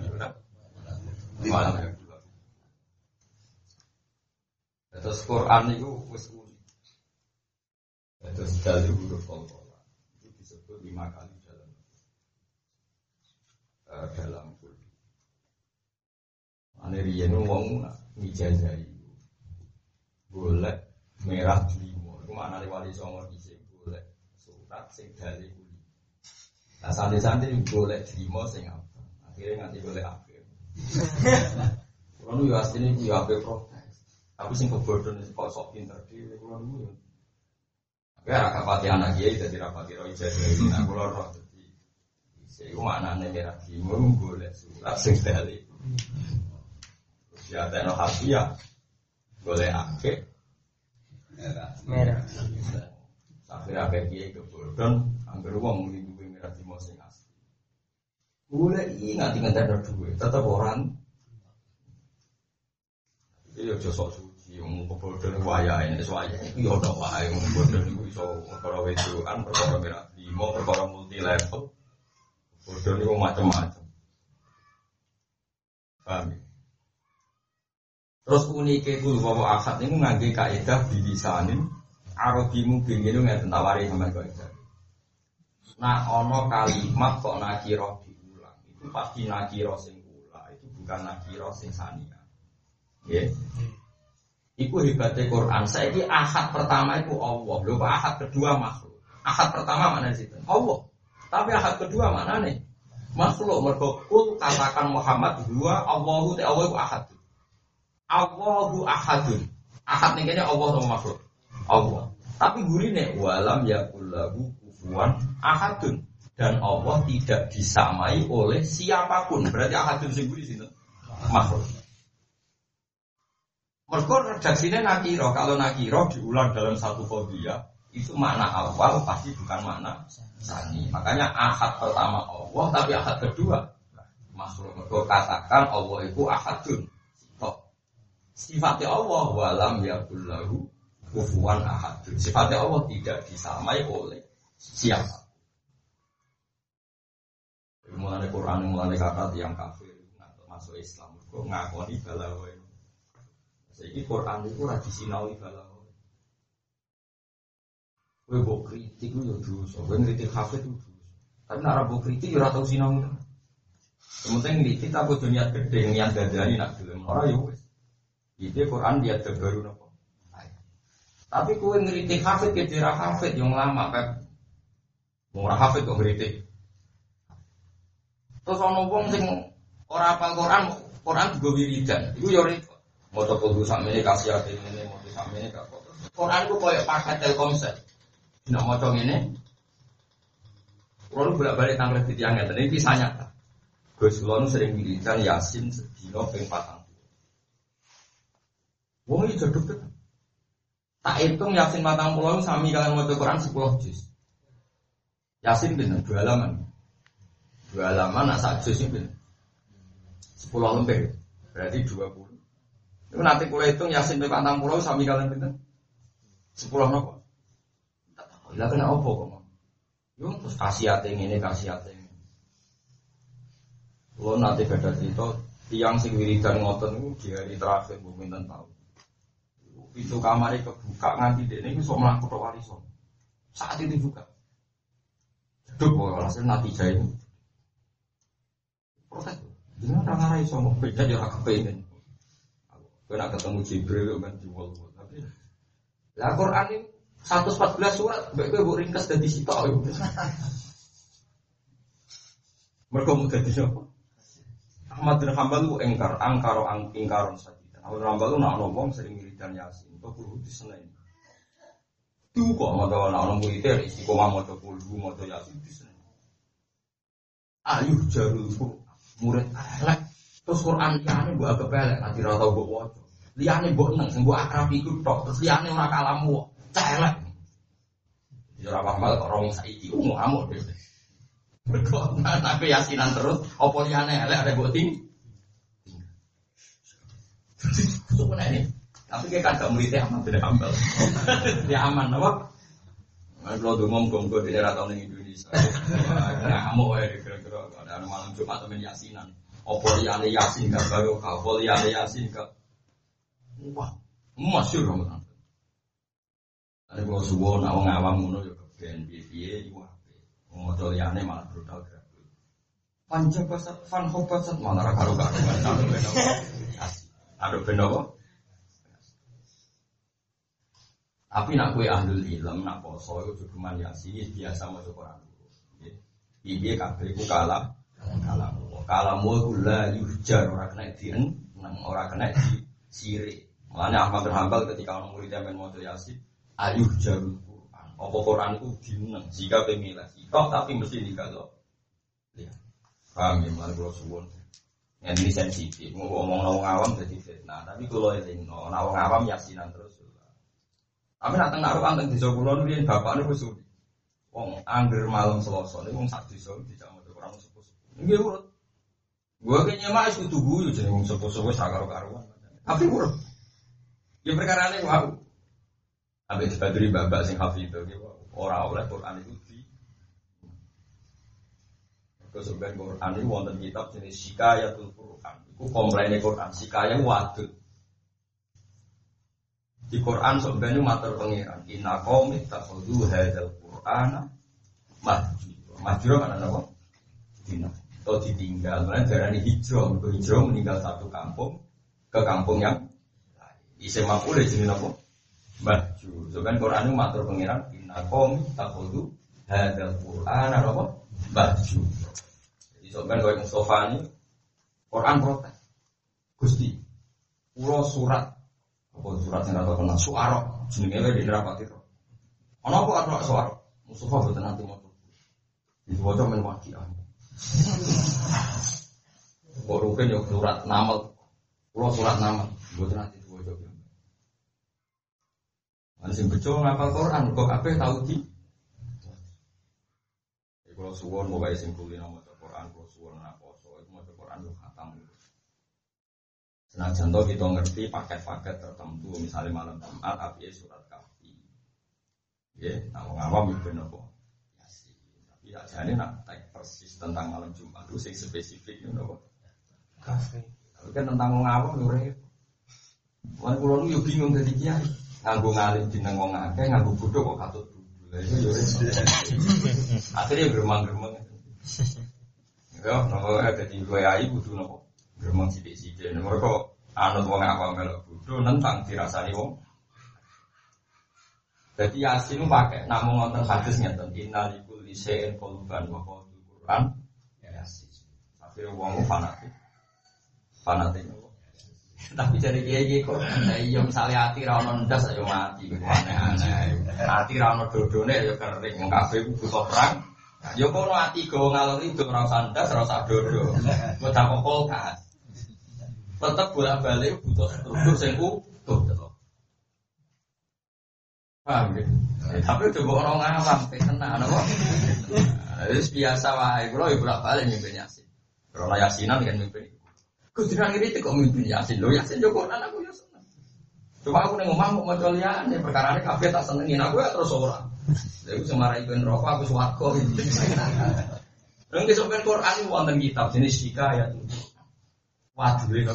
juga. Walau juga. Terus Quran itu wis unik. Terus dari huruf kolkola itu disebut lima kali dalam uh, dalam Quran. Ane riyen wong ngijazai golek merah limo. Iku maknane wali songo dhisik golek surat sing dali kuli. Nah santri-santri golek limo sing apa? Akhirnya nganti golek apa? Kulo nu yo asline ku yo ape protes. Tapi sing kebodohan kok sok pinter dhewe kulo nu yo. Oke, ra kapati anak kiai dadi rapati ro ijazah nah kulo roh dadi. Iku maknane merah limo golek surat sing dali. Ya tekno hasiah golek akeh merah. Akhirnya akeh kiai kebodohan angger wong duwe merah limo sing asli. Golek iki nganti ngentek duwe, tetep orang Iki yo josok suci, wong kebodohan nek wayahe iki yo ono wae wong kebodohan iku iso perkara wedokan, perkara merah limo, perkara multi level. Kebodohan iku macam-macam. Paham ya? Terus unike kul wawa akad niku ngangge kaidah bilisanin arabimu bingine ngeten tawari sampean kaidah. Nah ono kalimat kok diulang itu pasti nakira sing ula itu bukan nakira sing sania. Nggih. Iku hebatnya Quran. Saiki ahad pertama itu Allah. Lho ahad kedua makhluk. Ahad pertama mana sih? Allah. Tapi ahad kedua mana nih? Makhluk mergo kul katakan Muhammad dua Allahu te Allah itu ahad. Allahu ahadun. Ahad nih kayaknya Allah sama makhluk. Allah. Tapi gurine walam yakullahu kufuwan ahadun. Dan Allah tidak disamai oleh siapa pun. Berarti ahadun sing guri sini makhluk. Mereka redaksinya nakiro. Kalau nakiro diulang dalam satu fobia itu makna awal pasti bukan makna sani. Makanya ahad pertama Allah, tapi ahad kedua makhluk. Mereka katakan Allah itu ahadun. Sifatnya Allah walam yakullahu kufuwan ahadun. Sifatnya Allah tidak disamai oleh siapa. Mulai Quran, mulai kata yang kafir masuk Islam, kok ngakoni balawa Jadi Quran itu radi sinawi balawa. Gue mau kritik ya dosa, gue ngeritik hafid itu. Tapi nak rabu kritik ya tau sinawi. Kemudian kritik dunia gede, niat dadani nak gelem orang ya wes. Itu Quran dia terbaru nopo. Tapi kue ngeritik hafid ke daerah hafid yang lama kan. Mau hafid kok ngeritik. Terus ono wong sing ora apal Quran, Quran juga wiridan. Iku yo repot. Moto kudu sakmene kasih ati ngene, moto sakmene gak kok. Quran ku koyo paket Telkomsel. Nek maca ngene, Kulo bolak-balik tanggal di tiang ngeten iki kisah nyata. Gus Kulo sering wiridan Yasin sedina ping 40. Wong iki jaduk tenan. Tak hitung Yasin matang pulau sami kalian mau Quran 10 juz. Yasin bener dua halaman. Dua halaman nak sak juz ini sepuluh lembar. Berarti 20. Itu nanti kulo hitung Yasin pe patang pulau sami kalian bener sepuluh nopo. Lah kena opo kok? Yo terus ini kasih ini. Kulo nanti beda cerita tiang sing wiridan ngoten niku di hari terakhir bu pinten tahu. Pintu kamar kebuka nganti dek ini sok melaku tok warisan. Saat itu juga. Duk kok hasil natijah ini. Protes. Jangan orang ngarai sama beda ya aku pengen. Gue nak ketemu Jibril kan jual tapi lah Quran ini 114 surat, baik gue bu ringkas dan disita. Mereka mau jadi siapa? Ahmad bin Hambal itu engkar, angkaro ang, ingkaron saja. Ahmad bin Hambal nak ngomong sering wiridan yasin, itu perlu di senin. Itu kok mau tahu nak ngomong itu istiqomah mau tahu puluh mau tahu yasin di senin. Ayuh jarul murid elek. Terus Quran liane buat agak pelek, nanti rata buat wajah. Liane buat neng, sembuh akrab ikut tok. Terus liane orang kalamu. Jadi orang paham kok orang saiki, umum kamu. Berkok, tapi yasinan terus, opo liane elek ada buat ini. Tapi kayak kan gak muridnya aman tidak hambal. Dia aman? Nah, kalau tuh ngomong gue di daerah tahun Indonesia, ngamuk ya kira-kira ada malam Jumat temen yasinan. Opo liane yasin gak baru kau, liane yasin gak. Wah, masyur kamu kan. Ada kalau subuh nak wong awam ngono ya iku ape. Wong modal liane malah brutal gratis. Panjang basat fan hobasat malah karo karo. Aduh ben apa? Tapi nak kue ahlul ilm, nak poso itu cuma yasin biasa mau Quran. Iya kabeh iku kalah kalah. Kalamu iku la yuhjar ora kena dien, nang ora kena di sirik. Makanya Ahmad bin Hambal ketika orang murid yang mau yasin, ayuh jarul Quran. Apa Quran itu dineng jika pemilah kita tapi mesti kalau lihat. Paham ya, malah kalau suwun. Yang ini sensitif, mau ngomong awam jadi fitnah. Tapi kalau ini ngomong awam yasinan terus. Tapi nak tengah anteng di Jokulon dia bapak nih khusus. Wong angger malam selasa nih wong sak desa tidak mau orang sepuh sepuh. Ini urut. Gue kayaknya mah tuh gue jadi wong sepuh sepuh sakar karuan. Tapi urut. Ya perkara ini wow. Abis badri babak sing hafid itu orang oleh Quran itu di. Kesukaan Quran ini wonten kitab jenis Sikayatul Quran. Itu komplainnya Quran. Sikaya wadud. Di Quran sebenarnya matur pengiran. Inna qaumi takhudu hadzal Qur'ana mahjura. Mahjura kan apa? Dina. Atau ditinggal. Mulai darani hijrah. Mergo hijrah meninggal satu kampung ke kampung yang Isi makule jenis apa? Mahjur. Sebenarnya Quran itu matur pengiran. Inna qaumi takhudu hadzal Qur'ana apa? Mahjur. Jadi sebenarnya kalau Mustafa ini Quran protes. Gusti, pulau surat apa surat yang atau kenal suara jenenge wae di rapat itu. Ono apa atau suara? Mustafa boten nanti mau. Itu waca men wakiah. Kok rugen yo surat nama, Pulau surat nama, boten nanti diwaca. Ana sing bejo ngapal Quran kok kabeh tau di. Kalau suwon mau bayi sing kuliah mau Quran, kalau suwon apa so itu mau Quran lu khatam. Senajan toh kita ngerti paket-paket tertentu, misalnya malam Jumat, api surat kafi. Ya, nah ngawam itu benar kok. Tapi ya jadi nak tag persis tentang malam Jumat itu sing spesifik nopo. Kafi. Tapi kan tentang ngawam lu repot. Wan kulo lu yo bingung dari kiai. Nganggo ngalim dineng wong akeh, nganggo bodho kok katut dulu. Itu yo Akhirnya geremang-geremang. Ya, nopo ada di gue ayi kudu nopo. Gremeng sidik-sidik. Mereka anut wong apa melok bodoh nentang dirasani wong. Jadi Yasin pakai namun ngonten hadis ngeten innalikul lisein kolban wa qawtul Quran Yasin. Akhirnya wong fanatik. Fanatik. Tapi jadi kiai kiai kok, iya misalnya hati rano ndas ayo mati, aneh-aneh. Hati rano dodone ayo kering, wong kafe butuh perang. Yo kono hati go ngalor itu ora sandas, ora dodo. Kok tak kulkas tetap bolak balik butuh struktur sing utuh paham ya? Tapi coba orang ngawam tenang apa? Itu biasa wae. Kalau ibu bolak balik mimpin yasin. Kalau yasinan kan mimpin. Gus tidak ini kok mimpin yasin? Lo yasin joko aku ya seneng. Coba aku ngomong mau mau nih perkara ini kafe tak senengin aku ya terus orang. Jadi semara ibu rokok aku suwargo ini. Dan kesopan Quran ini wonten kitab jenis sika ya tuh. Waduh ya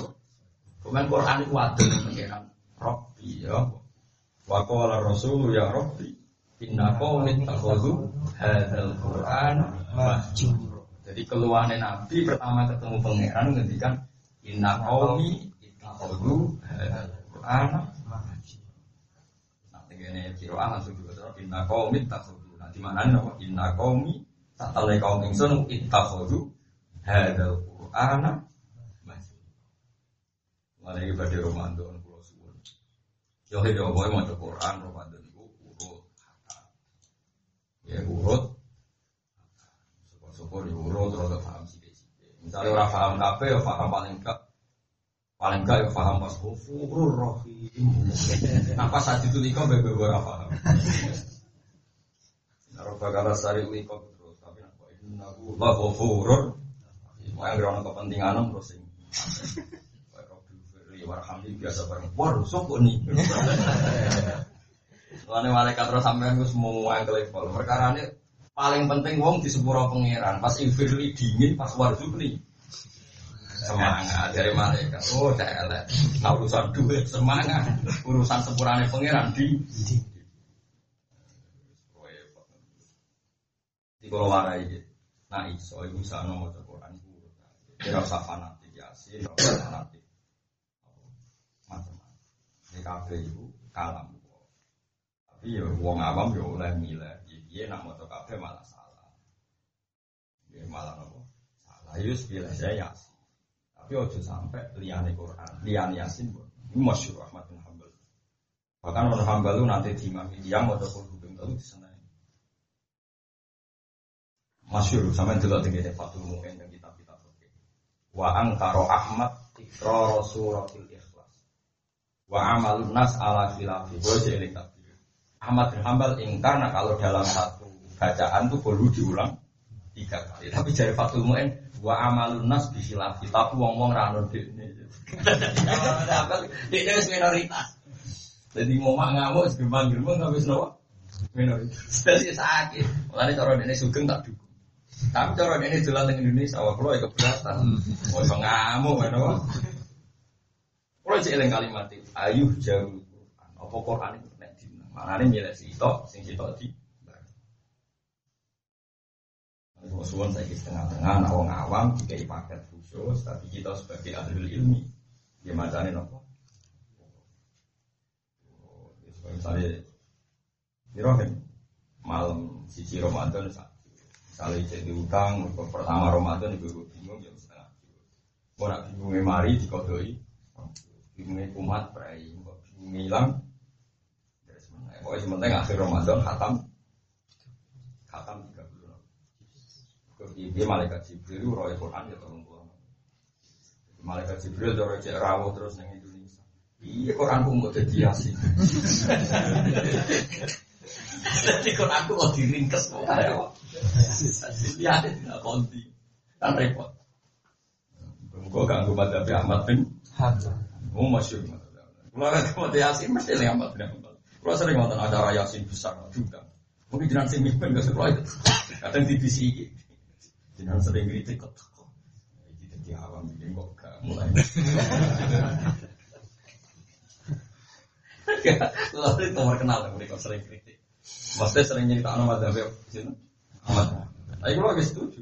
Kemudian Quran itu yang pengiran Robbi ya Wa qala rasul ya Robbi Inna qawmin takhudu hadal Quran mahjur Jadi keluarnya Nabi pertama ketemu pangeran ngendikan Inna qawmi takhudu hadal Quran Nah ini kiroan langsung juga Inna qawmin takhudu Nah di mana nama Inna qawmi tak kaum ingsun ittakhadhu hadal Quran ini pada Ramadan pulau suwun. Yo hidup boy mau Quran Ramadan itu urut. Ya urut. Syukur-syukur ya urut terus paham sih Misalnya orang paham kafe ya paham paling enggak paling enggak ya paham pas kufur rohim. Nah pas saat itu nikah bebe ora paham. Naruh bakal sari likok terus tapi nak Allah ghafurur. Mau yang kepentingan terus sing warhamdi biasa bareng war sok nih Soalnya malaikat terus sampean gue semua yang level. Perkara ini paling penting wong di sepuro pangeran. Pas infirli dingin, pas warzukni semangat dari malaikat. Oh, elek. Nah urusan duit semangat, urusan sepurane pangeran di. Di kalau warai. Nah iso ibu sana mau Quran guru. Kira usah fanatik yasin, usah fanatik. Kafe ibu kalam. Tapi ya wong awam ya oleh milih. Iya nak mau kafe malah salah. Ya malah nopo salah. Yus pilih saya yasin. Tapi ojo sampai liane Quran, liane Yasin pun. Ini masyur Ahmad bin Hambal. Bahkan orang Hambal itu nanti di imam mau pun hukum itu di sana. Masyur sama tidak tinggi Fatul Mu'in dan kitab-kitab. Wa angkaro Ahmad suratil ikhlas. Wa amalun nas ala khilafi. Gue jeling Ahmad bin Hambal ingkar nah kalau dalam satu bacaan itu perlu diulang tiga kali. Tapi dari Fatul Mu'in wa amalun nas bisilafi tapi wong wong ranun dekne. Dia wis minoritas. Jadi mau mak ngamuk gerbang gerbang tapi senopo minoritas. Jadi sakit. Mulane cara ini sugeng tak dukung. Tapi cara ini jalan dengan Indonesia wah kalau keberatan. Mau iso ngamuk ngono kalau sih eling kalimat itu ayuh jauh. Apa Quran itu? Nek dina manane milih sitok sing sitok di kalau suwon saya setengah-tengah, nah wong awam jika paket khusus, tapi kita sebagai ahli ilmi, dia macamnya nopo. Misalnya, Mirohin, malam sisi Ramadan misalnya jadi utang, pertama Ramadan ibu bingung jam setengah. Mau nak bingungnya mari dikodoi, bingungnya kumat, berai, bingungnya hilang. Pokoknya sementara akhir Ramadan khatam, khatam dia malaikat Jibril roy Quran ya tolong pulang. Malaikat Jibril roy cek rawuh terus neng Indonesia. Iya Quran pun mau jadi yasin. Jadi Quran pun mau diringkes kayak Lihat tidak konti kan repot. Kau ganggu pada Ahmad bin Mau masuk Kalau kan mau yasin mesti yang Ahmad bin Kalau sering nonton acara yasin besar juga. Mungkin jangan sing mimpin gak sekolah itu. Kadang di BCI Jangan sering kritik kok. Ini jadi awam ini kok gak mulai. Lalu itu terkenal kan mereka sering kritik. Maksudnya sering nyerita nama sini. Ahmad. Tapi kalau lagi setuju.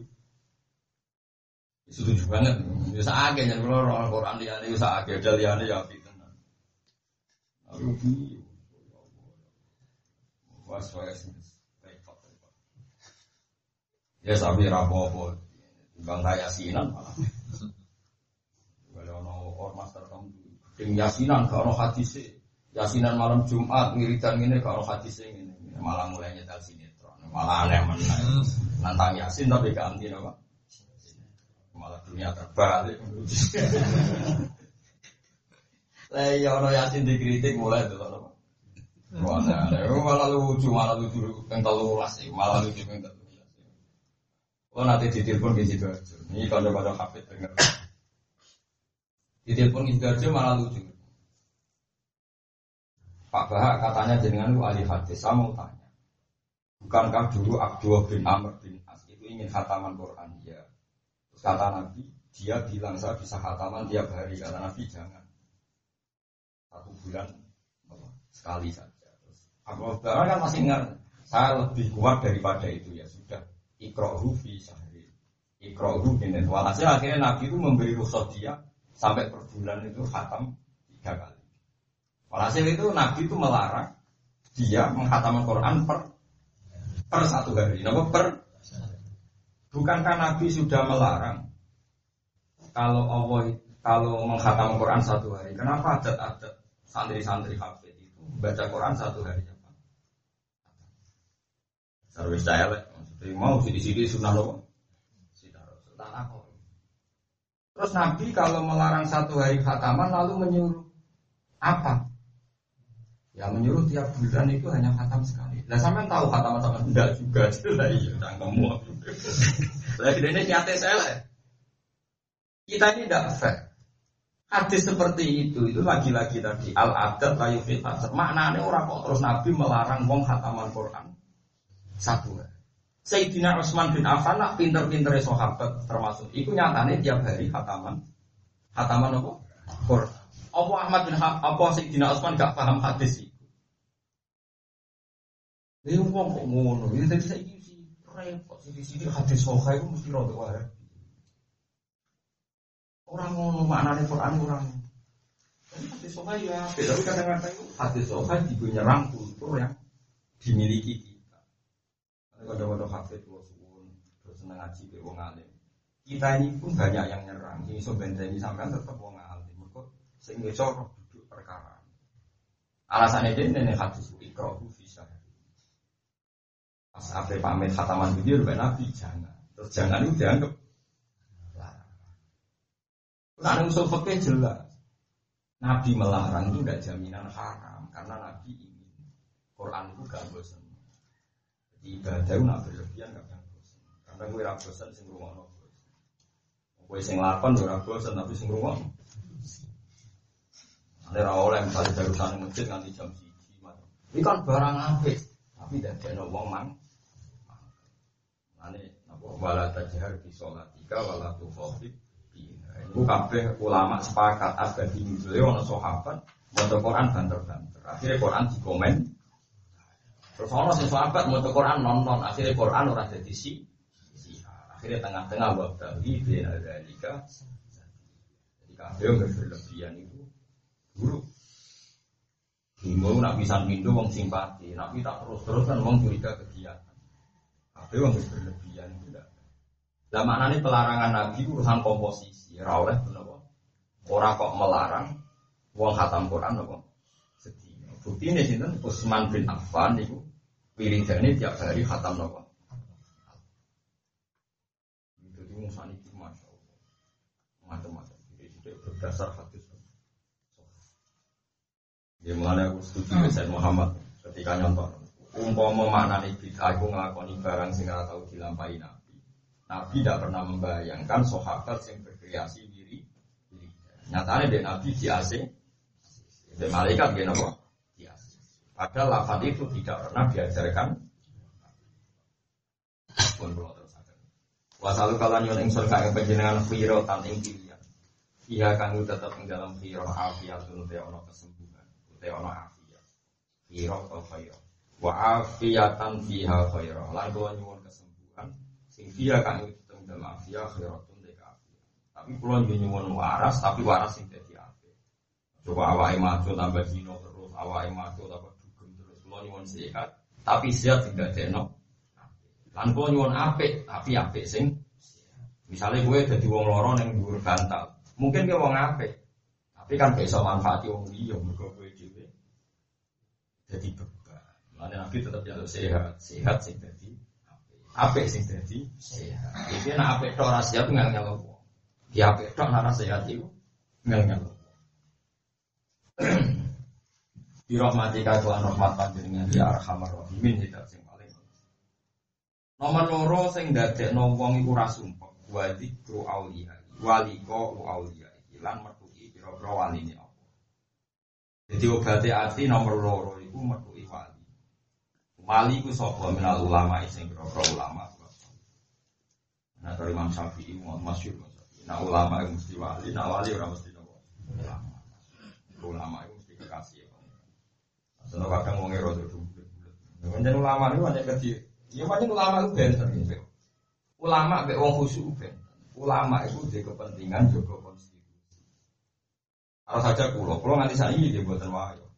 Setuju banget. Bisa aja yang kalau orang Quran dia ini bisa aja. Udah dia ini ya. Lalu ini. Was was Ya sapi rapopo. Bang kaya yasinan malah. Kalau ono ormas tertentu, ding yasinan kalau hadis Yasinan malam Jumat ngiritan ini kalau hadis ini malah mulai nyetel sinetron. Malah aneh mana. Nantang yasin tapi ganti apa? Malah dunia terbalik. Lah ya ono yasin dikritik mulai itu apa? Malah lucu, malah lucu yang terlalu malah lucu yang terlalu Oh nanti ditelepon di situ aja. Ini pada hafid dengar. Ditelepon di situ aja malah lucu. Pak Bahak katanya jenengan lu ahli hadis. Saya mau tanya. Bukankah dulu Abdullah bin Amr bin As itu ingin khataman Quran? Ya. Kata Nabi, dia bilang saya bisa khataman tiap hari. Kata Nabi jangan. Satu bulan sekali saja. Terus Abu Bakar kan masih ingat. Saya lebih kuat daripada itu ya sudah ikrohu fi sahri ikrohu ini walhasil akhirnya Nabi itu memberi rukhsah dia sampai per bulan itu khatam tiga kali walhasil itu Nabi itu melarang dia menghatam Quran per per satu hari Kenapa per bukankah Nabi sudah melarang kalau Allah kalau menghatam Quran satu hari kenapa adat-adat santri-santri hafid itu baca Quran satu hari apa? Saya jadi mau sidi-sidi sunnah loh. Terus Nabi kalau melarang satu hari khataman lalu menyuruh apa? Ya menyuruh tiap bulan itu hanya khatam sekali. Nah sama tahu khatam sama enggak juga lah iya kamu. Lagi ini nyata saya. Kita ini tidak fair. Hadis seperti itu itu lagi-lagi tadi al adat layu fitasar. Maknanya orang kok terus Nabi melarang wong khataman Quran satu. Sayyidina Utsman bin Affan nak pinter-pinter sahabat termasuk. Iku nyatane tiap hari khataman khataman apa? Quran. Apa Ahmad bin ha apa Sayyidina Utsman gak paham hadis itu? Ini wong kok ngono. Ini sih repot. Sisi-sisi hadis sohail itu mesti rada wae. Orang ngono maknane Quran orang. Tapi hadis sohail ya, tapi kadang-kadang itu hadis sohail juga nyerang kultur yang dimiliki kita. Kadang-kadang hadis kalau suwun terus seneng ngaji ke wong alim. Kita ini pun banyak yang nyerang. Ini sebenarnya ini sampai tetap wong alim. Mereka sehingga corok duduk perkara. Alasannya dia ini hadis ikro bisa. Pas apa pamit khataman video, Nabi jangan. Terus jangan itu dianggap Nah, usul fikih jelas. Nabi melarang itu tidak jaminan haram karena Nabi ingin Quran itu gak bosan. Jadi ibadah itu nak berlebihan gak akan bosan. Karena gue ragu bosan sing rumah bosan. Gue sing lakon gue ragu bosan tapi sing rumah. Ada oleh misalnya dari sana masjid nanti jam siji Ini kan barang apik tapi tidak ada wong mang. Nanti napa wala tajhar bi sholatika wala tukhafif Iku kabeh ulama sepakat abadi nuzule ana sahabat maca Quran banter-banter. Akhirnya Quran dikomen. Terus ana sing sahabat maca Quran nonton, akhirnya Quran ora dadi si. Akhirnya tengah-tengah waktu bina dalika. Jadi kabeh yang berlebihan itu buruk. Himbau nak bisa mindu wong simpati, nak tak terus-terus kan wong curiga kegiatan. Kabeh yang berlebihan itu tidak. Lah maknane pelarangan Nabi urusan komposisi. Ya oleh kenapa? Orang kok melarang wong khatam Quran apa? Sedih. Bukti ini sinten Utsman bin Affan itu wiridane tiap hari khatam napa? Itu masya Allah macam-macam. Jadi berdasar hadis. Mulanya aku setuju dengan Muhammad ketika nyontok. Umpama maknane bid'ah aku ngelakoni barang sing ora tau dilampahi Nabi. Nabi tidak pernah membayangkan sahabat yang berkreasi diri. diri. Nyatanya dia Nabi di AC, di malaikat dia AC. Padahal lafaz itu tidak pernah diajarkan. Pun belum terus ada. Wasalu kalian yang ingsun kaya penjenengan khiro tan ing pilihan. Iya kami tetap ing dalam khiro afiat te ono kesembuhan, te ono afiat. Khiro atau khiro. Wa afiatan fiha khiro. Lan kula nyuwun kesembuhan sing fiha tetap ing dalam afiat khiro tapi pulau juga nyuwun waras, tapi waras sing jadi apa? Coba awak maju tambah dino terus, awak maju tambah dugem terus. Pulau nyuwun sehat, tapi sehat tidak deno. Lan pulau nyuwun apik, tapi apik sing. Misalnya gue jadi wong loro yang dhuwur bantal, mungkin dia wong apik, tapi kan besok manfaati wong liya mergo gue juga jadi. Mana nabi tetap jalur sehat, sehat sing jadi apik sing jadi sehat. Jadi nak apik tok ora sehat nggak ngelok. Ya pedok nara sehat itu ngel-ngel. Di rahmatika kelan rahmat panjenengan ya arhamar rahimin tidak sing paling. Nomor loro sing dadekno wong iku ora sumpek wa dzikru auliya waliko auliya lan metuki pira-pira waline apa. Jadi obate ati nomor loro iku metuki wali. Ku sapa minal ulama sing pira-pira ulama. Nah, dari Imam Syafi'i, Muhammad Masyur, Nah ulama itu mesti wali, nah wali orang mesti nopo. Ulama. Ulama itu mesti kekasih. Senang kadang mau ngerodo dulu. Menjadi ulama itu hanya kecil. Ya macam ulama itu benten gitu. Ulama be wong khusyuk benten. Ulama itu di kepentingan juga konstitusi. Kalau saja kulo, kulo nanti saya ini dia buatan wayo.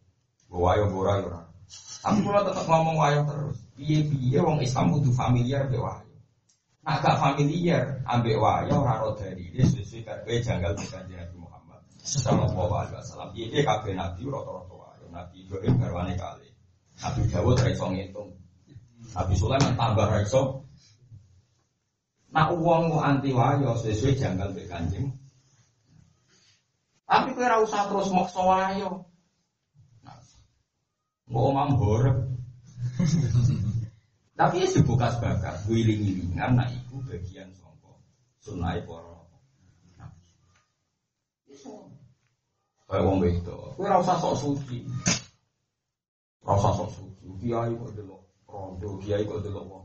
Wayo bora ora. Tapi kulo tetap ngomong wayo terus. Piye piye wong Islam butuh familiar be wayo. Agak familiar ambek wayo ora dari dia sesuai kabeh janggal dengan Nabi Muhammad sallallahu alaihi wasallam. Iki kabeh nabi rata-rata wayo. Nabi Ibrahim garwane kali. Nabi Dawud ra iso ngitung. Nabi Sulaiman tambah ra iso. Nak uang mau anti wayo sesuai janggal be kanjeng. Tapi ora usah terus maksa wayo. Mau omam horep. Tapi ya sebukas bakas, wiling-wilingan, nah itu bagian songko. Sunai poro. Kayak wong itu. Kowe ora usah sok suci. Ora usah sok suci. Kiai kok delok rondo, kiai kok delok wong.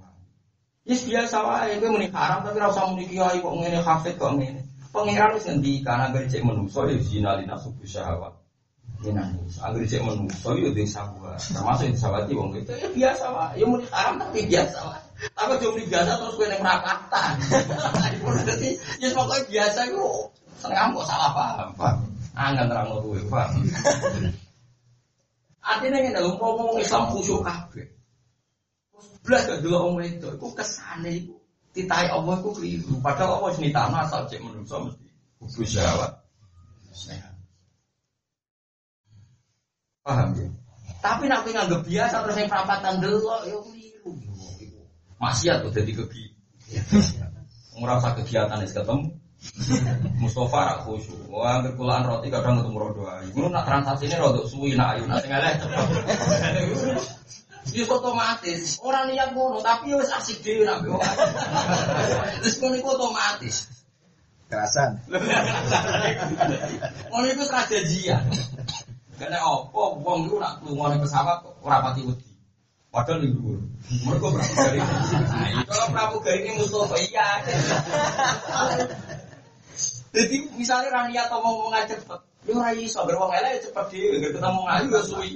Yes biasa wae kowe muni haram tapi ora usah muni kiai kok ngene hafid kok ngene. Pangeran wis ngendikan anggere cek menungso ya zina lina subuh syahwat. Ini anggere cek menungso desa gua. Termasuk yang disawati wong itu ya biasa wae. Ya muni haram tapi biasa wae. Tapi cuma biasa terus kowe ning merapatan. Jadi ya pokoknya biasa itu seneng kok salah paham, Pak. Angin terang lo gue, Pak. Artinya ngene lho, ngomong Islam khusyuk kabeh. Terus blas gak delok wong itu, iku kesane iku titai Allah iku keliru. Padahal Allah tanah asal cek menungso mesti hubus syahwat. Paham ya? Tapi nak kowe nganggep biasa terus yang perapatan delok ya keliru. Maksiat kok dadi kegi. Ora usah kegiatan wis ketemu. Mustafa rak khusyuk. Wah, anggere kulaan roti kadang ketemu rodo ayu. Ngono nak transaksi ini rodok suwi nak ayu nak sing elek. Wis otomatis. Orang niat ngono, tapi wis asik dhewe nak wong. Wis ngono iku otomatis. Kerasan. Ngono iku strategian. Karena opo wong iku nak lunga pesawat kok ora pati wedi. Padahal ning dhuwur. Mergo pramugari. Nah, kalau pramugari ini Mustafa iya. Jadi misalnya Rani atau mau ngomong cepet, lu ora iso beruang elek cepet dhewe, ketemu ngayu ya suwi.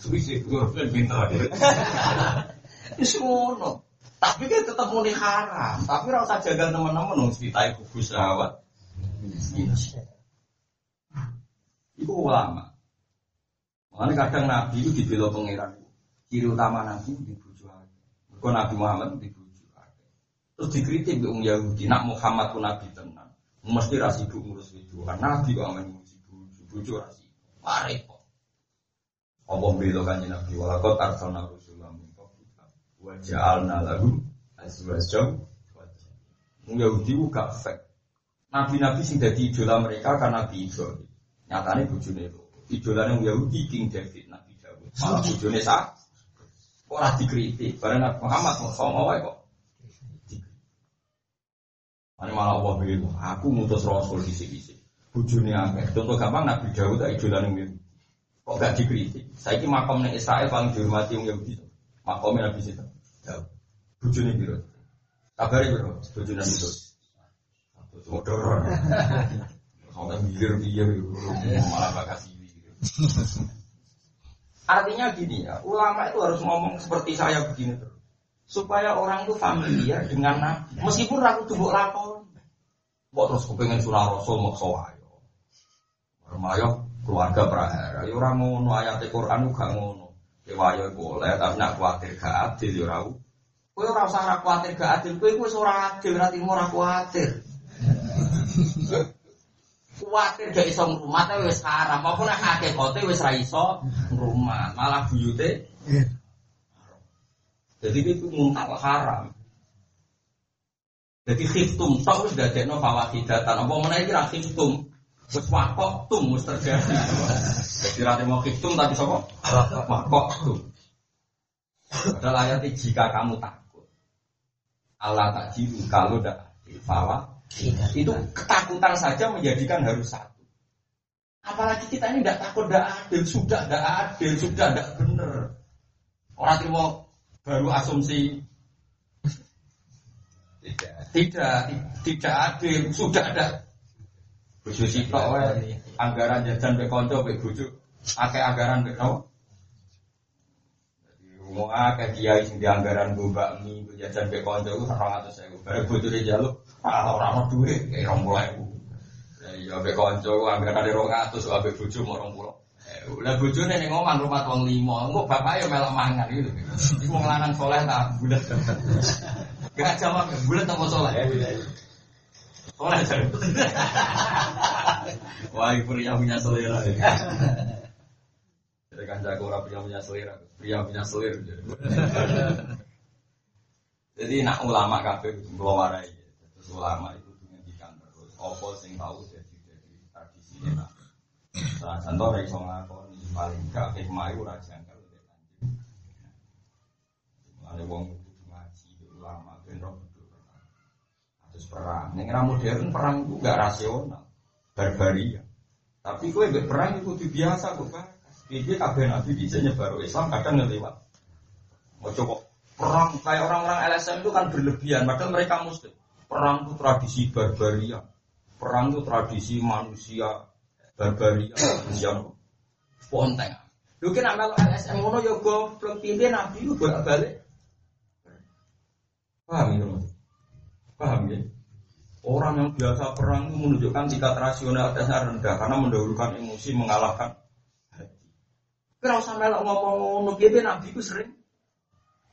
Suwi sih, gue pintar. Wis ngono. Tapi kan tetep muni haram, tapi ora usah jaga teman-teman wong ceritai kubu sahabat. Iku ulama. Makanya kadang Nabi itu dibela pangeran. Ciri utama Nabi di bojo Mergo Nabi Muhammad di bojo Terus dikritik wong Yahudi, nak Muhammad pun Nabi tenan. Mesti ra sibuk ngurus bojoan. Nabi kok amen ngurusi bojo, bojo ra sibuk. Kok. Apa bela kanjeng Nabi walakot arsalna rusulam min qablika wa ja'alna lahum azwajan Wong Yahudi ku gak fake. Nabi-nabi sing dadi idola mereka kan Nabi Ibrahim. Nyatane itu. Idolane Yahudi King David Nabi Daud. Malah bojone sak ora dikritik. Bareng Nabi Muhammad sama wae kok. Ini malah Allah bilang, aku mutus Rasul di sini. Bujuni akeh. Contoh gampang Nabi Dawud tak idolan yang Kok gak dikritik? Saya ini makam yang Israel paling dihormati yang Yahudi. Makamnya Nabi situ. Dawud. Bujuni biru. Kabarnya biru. Bujuni Nabi itu. Modoron. Sampai bilir bilir malah bakasi. Artinya gini ya, ulama itu harus ngomong seperti saya begini terus supaya orang itu familiar dengan Nabi. Meskipun aku tuh lakon, kok terus kepengen surah Rasul mau wayo. Remayo keluarga prahara, ya orang ngono ayat Quran gak ngono. Kewayo boleh, tapi nak khawatir gak adil ya rau. Kowe ora usah khawatir gak adil, kowe wis ora adil, timo ora khawatir. Kuwatir gak iso ngrumat wis haram, apa nek hakikate wis ra iso ngrumat, malah buyute jadi itu muntah haram. Jadi khiftum tok wis dadekno fawakidatan. Apa meneh iki ra khiftum. Wis wakok tum wis terjadi. Jadi ra mau khiftum tapi sapa? Wakok tum. Padahal ayat jika kamu takut. Allah tak jiru kalau tidak fawa. Itu ketakutan saja menjadikan harus satu. Apalagi kita ini tidak takut, tidak adil, sudah tidak adil, sudah tidak benar. Orang terima baru asumsi tidak. tidak tidak adil. Sudah ada. Bojo sitok wae. Anggaran jajan be kanca bojo akeh anggaran be no Mau akeh kiai sing di anggaran gue bakmi gue jajan be kanca saya gue bare bojone jaluk ah ora ono duit kayak rong puluh ribu ya be kanca gue anggaran di rong atus abe bojo mau rong puluh Lah bojone ning omah rumah wong limo, engko bapak ya melok mangan gitu. Iku wong lanang soleh ta bulet. Gak jawab bulet apa soleh? Soleh jar. Wah, pria punya selera. Jadi kan jago orang pria punya selera, pria punya selera. Jadi nak ulama kabeh warai. Ulama itu menghentikan terus. Opo sing tahu jadi jadi tradisi nak. Nah, contoh dari iso nglakoni paling gak hikmah iku ora jangkal nek kanjeng. Mulane wong kudu ngaji ulama ben ro betul. Terus perang. Ning era modern perang itu gak rasional. Barbaria. Tapi kue perang itu biasa kok kan. Iki kabeh nabi bisa nyebar Islam kadang ngelewat. Mau coba perang kayak orang-orang LSM itu kan berlebihan, padahal mereka muslim. Perang itu tradisi barbaria. Perang itu tradisi manusia barbaria, manusia ponteng. Lu kena melu LSM ngono ya goblok nabi lu bolak-balik. Paham ya? Paham ya? Orang yang biasa perang itu menunjukkan tingkat rasionalitasnya rendah karena mendahulukan emosi mengalahkan hati. Kalau sampai ngomong ngomong nabi itu sering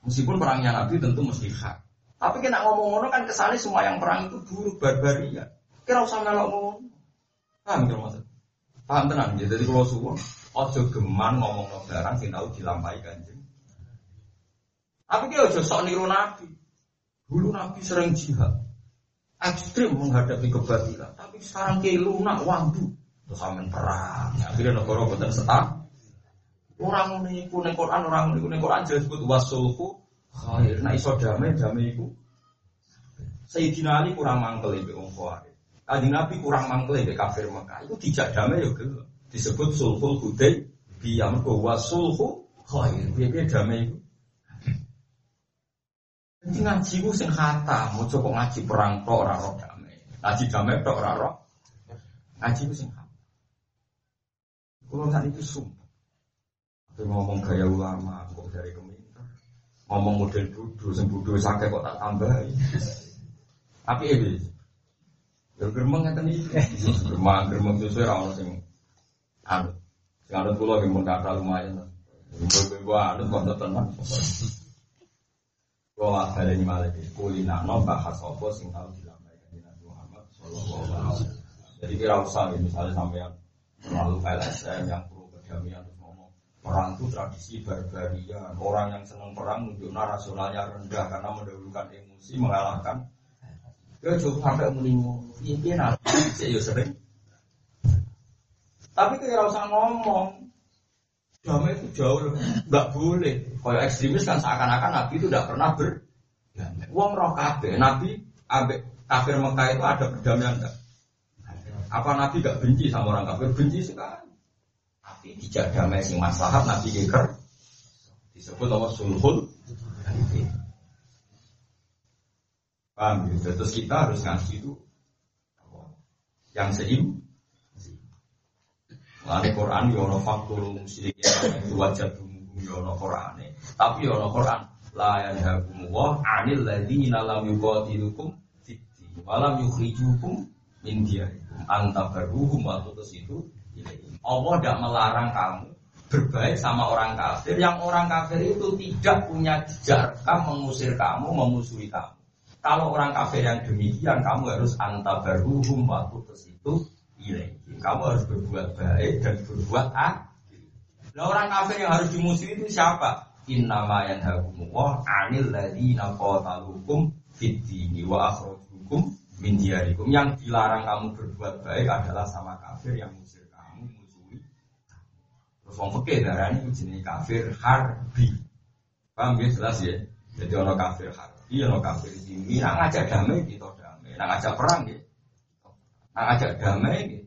Meskipun perangnya Nabi tentu mesti hak. Tapi kena ngomong ngono kan kesannya semua yang perang itu buruk barbaria. Kira usah melok ngomong. Paham kira maksud? Paham tenang ya. Jadi kalau suwon, ojo geman ngomong no barang sing tahu dilampahi kanjeng. Tapi dia ojo sok niru Nabi. Dulu Nabi sering jihad. Ekstrim menghadapi kebatilan. Tapi sekarang kayak lunak wandu. Terus amin perang. Akhirnya negara boten setah. Orang ini ning Quran, orang ini ning Quran jelas disebut wasulhu khair. Nah iso damai damai iku. Sayyidina Ali kurang mangkel iki wong Khawarij. Kanjeng Nabi kurang mangkel iki kafir Mekah. Iku dijak damai yo gelo. Disebut sulhul hudai biya mergo wasulhu khair. Piye damai iku. Jadi ngaji ku sing khata, mau coba ngaji perang tok ora roh damai. Ngaji damai tok ora roh. Ngaji ku sing khata. Kulo sak itu sumpah. Tapi ngomong gaya ulama, kok dari keminter. Ngomong model duduk, sing duduk sakit kok tak tambahi. Tapi ini, ya geremeng ngeten iki. Geremeng, geremeng sesuai ra ono sing anu. Sing kula ki mun kata lumayan. Ibu-ibu anut kok tenan. Kula baleni malih kulina no bahas apa sing tau dilampaikan di Nabi Muhammad sallallahu alaihi wasallam. Jadi kira usah misalnya sampean terlalu LSM yang perlu kedamaian Perang itu tradisi barbaria. Orang yang senang perang menunjukkan rasionalnya rendah karena mendahulukan emosi mengalahkan. Ya coba sampai melingu. Ini nanti saya sering. Tapi kira usah ngomong. Damai itu jauh lebih nggak boleh. Kalau ekstremis kan seakan-akan Nabi itu tidak pernah ber. Uang roh kabe. Nabi ambek kafir Mekah itu ada perdamaian enggak? Apa Nabi gak benci sama orang kafir? Benci sekali. Tidak damai sing maslahat Nabi geger disebut apa sulhul Paham ya? Terus kita harus ngasih itu yang seim. Lalu Quran yono ya faktul musyrik itu wajah tunggu yono ya Quran. Tapi yono Quran la yanhakum wa anil ladzina lam yuqatilukum fid-din wa lam yukhrijukum min diyarikum antabarruhum wa tusitu Allah tidak melarang kamu berbaik sama orang kafir yang orang kafir itu tidak punya jejak mengusir kamu, memusuhi kamu. Kalau orang kafir yang demikian, kamu harus antabaruhum waktu ke situ Kamu harus berbuat baik dan berbuat adil. Nah orang kafir yang harus dimusuhi itu siapa? Innama yanhakumullah anil ladina qatalukum fid dini wa akhrajukum min diyarikum. Yang dilarang kamu berbuat baik adalah sama kafir yang Wong fikih darah ini jenis kafir harbi. Paham ya jelas ya. Jadi ono kafir harbi, ono kafir sini. Nak ngajak damai kita damai. Nak ngajak perang ya. Nak ngajak damai ya.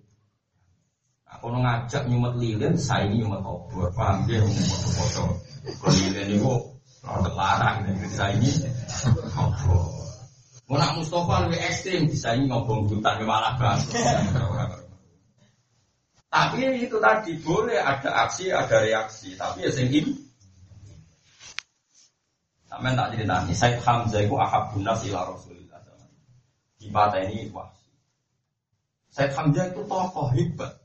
Aku ngajak nyumet lilin, saya ini nyumet obor. Paham ya? Nyumet foto. Kalau lilin itu rada larang. Saya ini obor. Mau nak Mustafa lebih ekstrim, bisa ini ngobong hutan malah banget. Tapi itu tadi boleh ada aksi, ada reaksi. Tapi ya sing Sampai tak cerita nih, Said Hamzah itu ahabun nas ila Rasulillah. Di ini wah. Said Hamzah itu tokoh hebat.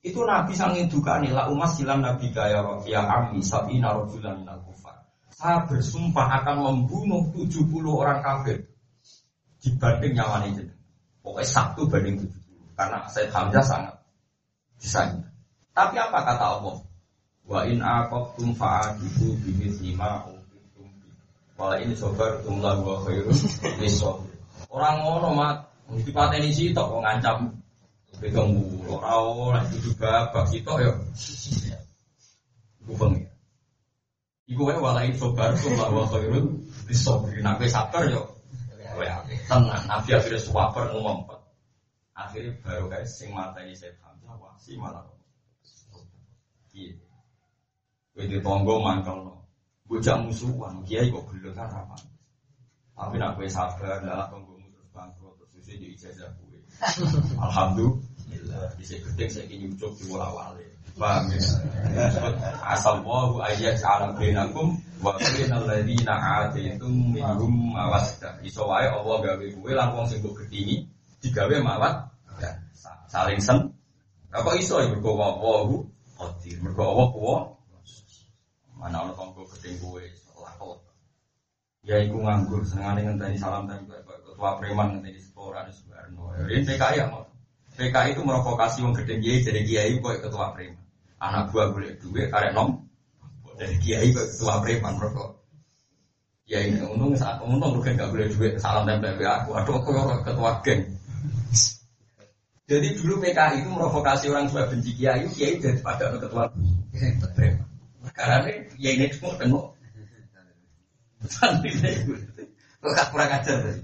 Itu Nabi sangin duka nih lah umat silam Nabi gaya ya ami sabi narojulan minal kufar. Saya bersumpah akan membunuh 70 orang kafir dibanding nyawa ini. Pokoknya satu banding 70. Karena Said Hamzah sangat Desain. Tapi apa kata Allah? Wa in aqabtum fa'adibu bimithli ma uqitum bi. Wa in sabartum la wa khairun lisabir. Orang ngono mat dipateni sitok kok ngancam pegang ora ora itu babak sitok ya. Iku bengi. Iku wae wala in sabartum la wa khairun lisabir. Nek sabar yo ya tenang. Nabi akhirnya suwaper ngomong. Akhirnya baru kayak sing mata ini Awasi malah. Iya. Kowe di tonggo mangkel no. Bocah musuhan, kiai kok gelem kan apa. Tapi nak kowe sabar, lah tonggomu terus bangkrut terus susu di ijazah kowe. Alhamdulillah, bisa gedeng saya kini ucap di wala wale. Paham ya? Asal wahu ayat alam benakum wa bainal ladzina ataitum minhum mawaddah. Iso wae Allah gawe kowe lan wong sing mbok gedhingi digawe mawat saling sen. Apa iso ya mergo wahu qadir. Mergo Allah kuwa mana ono tonggo gedeng kowe lakot. Ya iku nganggur senengane ngenteni salam tempel ketua preman ngenteni setoran Subarno. Ini PKI ya mau. PKI itu merokokasi wong gedeng kiai jadi kiai kok ketua preman. Anak gua boleh duit karek nom. Dari kiai kok ketua preman merokok. Ya ini untung untung bukan gak boleh duit salam tempel aku. Aduh aku ketua geng. Jadi dulu PKI itu merokokasi orang tua benci kiai, kiai daripada ketua preman. Karena ya ini semua tengok. Santri saya kok kurang ajar tadi.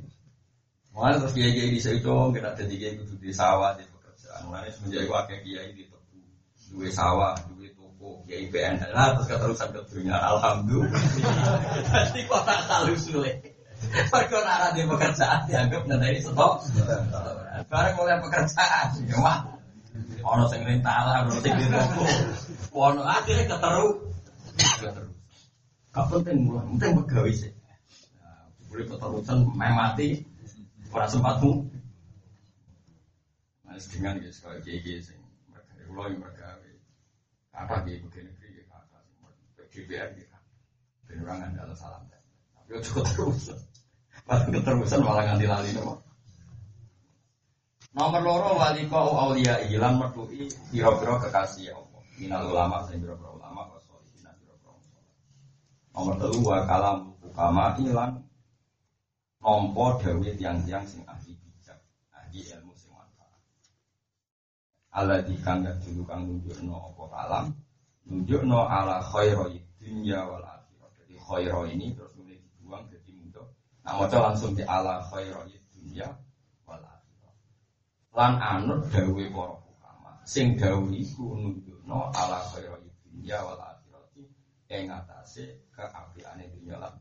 Mana terus kiai kiai di Seico, kita jadi kiai kudu di sawah di pekerjaan. Mana semenjak aku akeh kiai di tebu, dua sawah, dua toko, kiai PN. Nah terus keterusan ke dunia, alhamdulillah. Jadi kok tak selalu sulit. Perkara di pekerjaan dianggap nanti stok. Barang mulai pekerjaan, ya wah. Ono sing rintala, ono sing di toko. Ono akhirnya keteru. Keteru. Gak penting, penting begawi sih. Boleh keterusan, mati. Ora sempatmu. Nah, dengan guys, kalau GG sing mereka ulo yang mergawe. Kata di ibu negeri ya kata DPR gitu. Ben orang ngandal salam. Tapi ojo keterusan. Pas keterusan malah nganti lali nopo. Nomor loro wali kau aulia ilan mertui biro-biro kekasih Allah. Minal ulama sing biro-biro ulama wasolihin biro-biro Nomor telu wa kalam ukama ilan nompo dawe tiang-tiang sing ahli bijak, ahli ilmu sing manfaat. Allah dikang gak dulu kang nunjukno apa kalam, nunjukno ala khairoi dunya wal akhirah. Jadi khairo ini terus mulai dibuang jadi mudah. Nah, mau langsung di ala wal akhirah. Lan anut dawe para ulama, sing dawe iku nunjukno ala khairoi dunya wal akhirah ing atase keapiane dunya lan